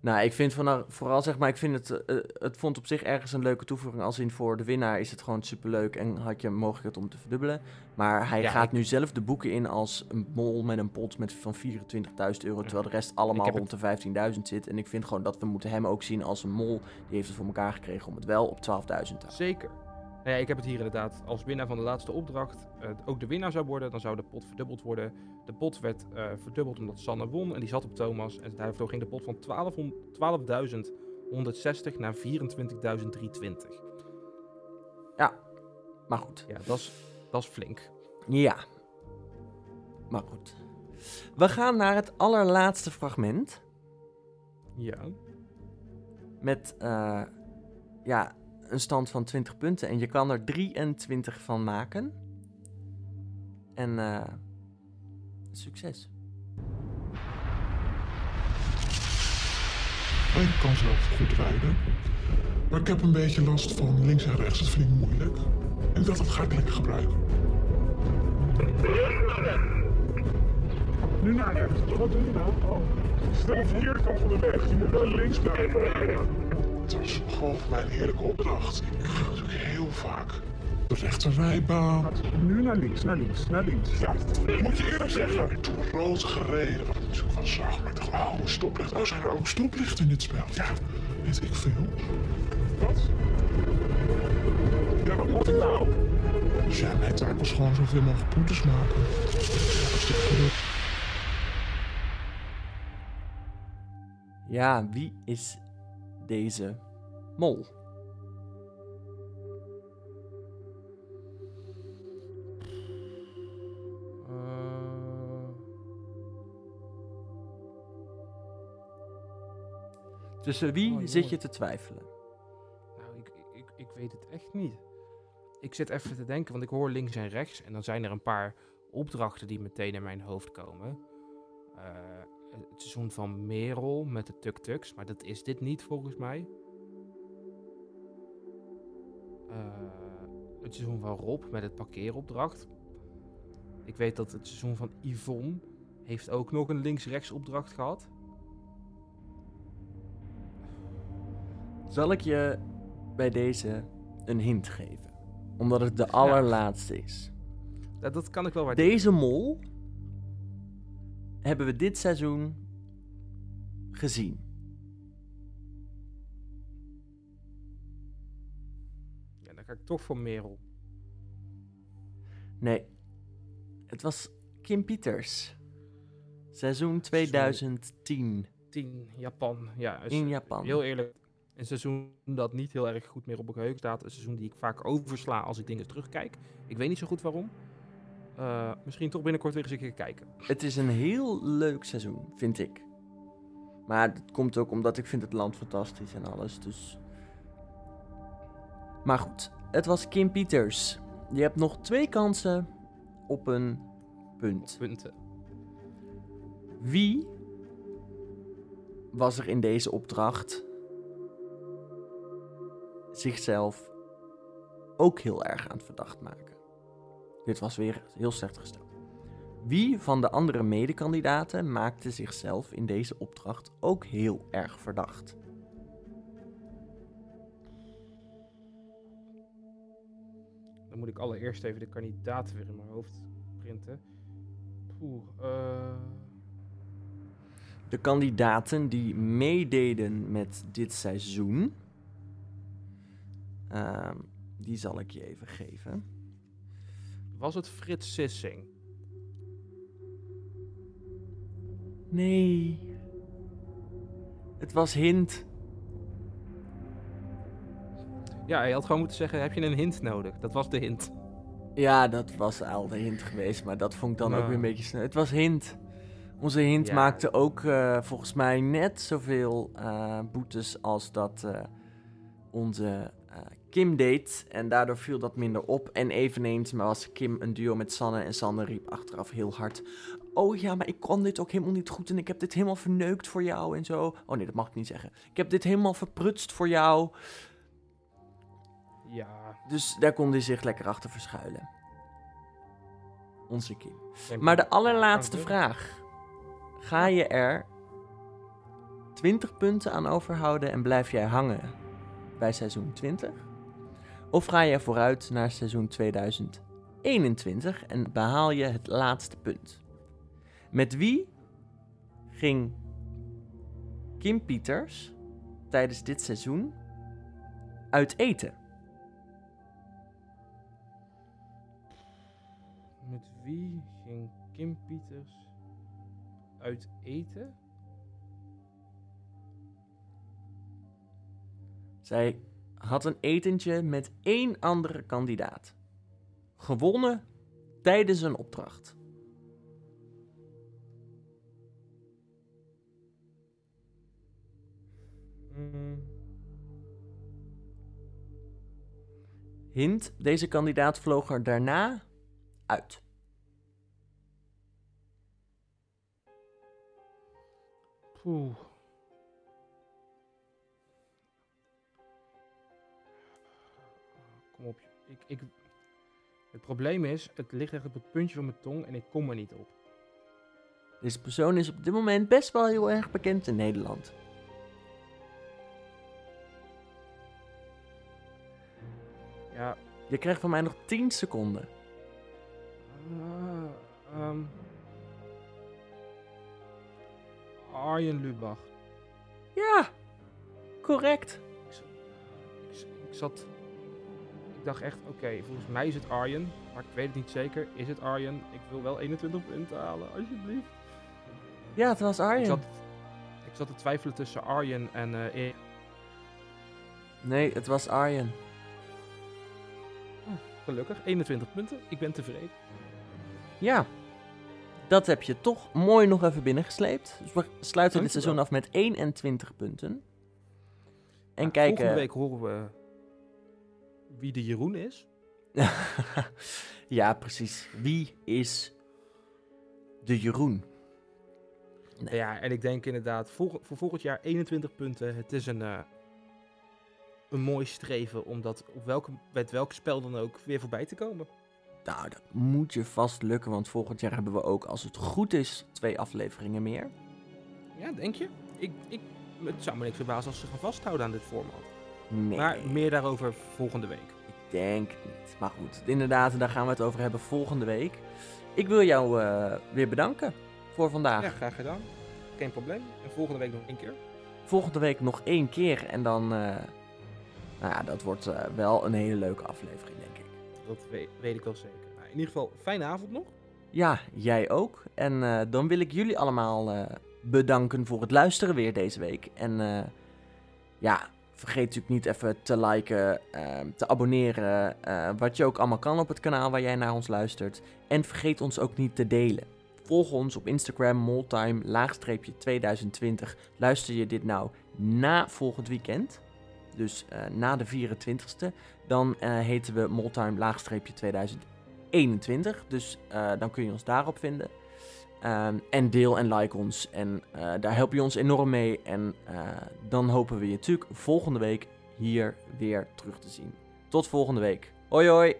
Nou, ik vind van, vooral zeg maar, ik vind het, eh, het vond op zich ergens een leuke toevoeging. Als in voor de winnaar is het gewoon superleuk en had je mogelijkheid om te verdubbelen. Maar hij Ja, gaat ik- nu zelf de boeken in als een mol met een pot met van 24.000 euro, terwijl de rest allemaal rond de 15.000 zit. En ik vind gewoon dat we moeten hem ook zien als een mol. Die heeft het voor elkaar gekregen om het wel op 12.000 te houden. Zeker. Nou ja, ik heb het hier inderdaad als winnaar van de laatste opdracht. eh, ook de winnaar zou worden, dan zou de pot verdubbeld worden. De pot werd eh, verdubbeld omdat Sanne won en die zat op Thomas. En daardoor ging de pot van 12 12.160 naar 24.320. Maar goed. Ja, dat is, dat is flink. Ja. Maar goed. We gaan naar het allerlaatste fragment. Ja. Met eh, ja, een stand van 20 punten. En je kan er 23 van maken. En eh, succes. Ik kan zelf goed rijden. Maar ik heb een beetje last van links en rechts. Dat vind ik moeilijk. En ik dacht, dat ga ik lekker gebruiken. Nu naar rechts. Wat doe je nou? Oh. Stel de verkeerde kant van de weg. Je moet wel links blijven rijden. Het was gewoon voor mij een heerlijke opdracht. Ik ga natuurlijk heel vaak de rechterrijbaan. Nu naar links, naar links, naar links. Ja, moet je eerlijk zeggen. Ik toen rood gereden, wat ik natuurlijk van zag. Maar ik dacht, oh, stoplicht. Oh, zijn er ook stoplichten in dit spel? Ja, weet ik veel. Wat? Ja, wat moet ik nou? Dus ja, mijn taak was gewoon zoveel mogelijk boetes maken. Ja, wie is deze mol? Eh, Tussen wie Oh, zit je te twijfelen? nou, ik, ik, ik weet het echt niet. Ik zit even te denken, want ik hoor links en rechts. En dan zijn er een paar opdrachten die meteen in mijn hoofd komen. Eh, het seizoen van Merel met de tuk-tuks. Maar dat is dit niet volgens mij. Eh, het seizoen van Rob met het parkeeropdracht. Ik weet dat het seizoen van Yvonne heeft ook nog een links-rechts opdracht gehad. Zal ik je bij deze een hint geven? Omdat het de allerlaatste is. Dat, dat kan ik wel waarderen. Deze mol hebben we dit seizoen gezien. Toch voor Merel. Nee, het was Kim Pieters. Seizoen 2010 10, Japan. Ja, is in Japan. heel eerlijk. Een seizoen dat niet heel erg goed meer op mijn geheugen staat. Een seizoen die ik vaak oversla als ik dingen terugkijk. Ik weet niet zo goed waarom. Eh, misschien toch binnenkort weer eens een keer kijken. Het is een heel leuk seizoen, vind ik. Maar dat komt ook omdat ik vind het land fantastisch en alles, dus... Maar goed, het was Kim Pieters. Je hebt nog twee kansen op een punt. Punten. Wie was er in deze opdracht zichzelf ook heel erg aan het verdacht maken? Dit was weer heel slecht gesteld. Wie van de andere medekandidaten maakte zichzelf in deze opdracht ook heel erg verdacht? Dan moet ik allereerst even de kandidaten weer in mijn hoofd printen. Eh... De kandidaten die meededen met dit seizoen, ehm, die zal ik je even geven. Was het Frits Sissing? Nee. Het was Hint. Ja, hij had gewoon moeten zeggen, heb je een hint nodig? Dat was de hint. Ja, dat was al de hint geweest, maar dat vond ik dan ook weer een beetje snel. Het was Hint. Onze Hint Ja. maakte ook eh, volgens mij net zoveel eh, boetes als dat eh, onze Kim deed. En daardoor viel dat minder op. En eveneens maar was Kim een duo met Sanne. En Sanne riep achteraf heel hard... Oh ja, maar ik kon dit ook helemaal niet goed. En ik heb dit helemaal verneukt voor jou en zo. Oh nee, dat mag ik niet zeggen. Ik heb dit helemaal verprutst voor jou. Ja. Dus daar kon hij zich lekker achter verschuilen. Onze Kim. Maar de allerlaatste vraag. Ga je er 20 punten aan overhouden en blijf jij hangen bij seizoen 20? Of ga je vooruit naar seizoen 2021 en behaal je het laatste punt? Met wie ging Kim Pieters tijdens dit seizoen uit eten? Wie ging Kim Pieters uit eten? Zij had een etentje met één andere kandidaat. Gewonnen tijdens een opdracht. Hint, deze kandidaat vloog er daarna uit. Poeh. Kom op. Ik, ik... Het probleem is, het ligt echt op het puntje van mijn tong en ik kom er niet op. Deze persoon is op dit moment best wel heel erg bekend in Nederland. Ja, Je krijgt van mij nog 10 seconden. Arjen Lubach. Ja, correct. Ik, ik, ik zat. Ik dacht echt, oké, volgens mij is het Arjen. Maar ik weet het niet zeker. Is het Arjen? Ik wil wel 21 punten halen, alsjeblieft. Ja, het was Ik Arjen. zat, ik zat te twijfelen tussen Arjen en eh, E- Nee, het was Arjen. Gelukkig, 21 punten. Ik ben tevreden. Ja, dat heb je toch mooi nog even binnengesleept. Dus we sluiten dit seizoen af met 21 punten. En kijken... Volgende week horen we wie de Jeroen is. <laughs> ja, precies. Wie is de Jeroen? Nee. Ja, en ik denk inderdaad, volg- voor volgend jaar 21 punten. Het is een, eh, een mooi streven om dat op welke, met welk spel dan ook weer voorbij te komen. Nou, dat moet je vast lukken, want volgend jaar hebben we ook, als het goed is, twee afleveringen meer. Ja, denk je? Ik, ik, het zou me niks verbazen als ze gaan vasthouden aan dit format. Nee, Maar meer daarover volgende week. ik denk niet. Maar goed, inderdaad, daar gaan we het over hebben volgende week. Ik wil jou eh, weer bedanken voor vandaag. Ja, graag gedaan. Geen probleem. En volgende week nog één keer. Volgende week nog één keer en dan... eh, nou ja, dat wordt eh, wel een hele leuke aflevering. Dat weet, ik wel zeker. Nou, in ieder geval, fijne avond nog. Ja, jij ook. En eh, dan wil ik jullie allemaal eh, bedanken voor het luisteren weer deze week. En eh, ja, vergeet natuurlijk niet even te liken, eh, te abonneren. wat je ook allemaal kan op het kanaal waar jij naar ons luistert. En vergeet ons ook niet te delen. Volg ons op Instagram, moltime, laagstreepje 2020. Luister je dit nou na volgend weekend, dus eh, na de 24ste, dan eh, heten we moltime, laagstreepje 2021. Dus eh, dan kun je ons daarop vinden. Ehm, en deel en like ons. En daar help je ons enorm mee. En dan hopen we je natuurlijk volgende week hier weer terug te zien. Tot volgende week. Hoi hoi!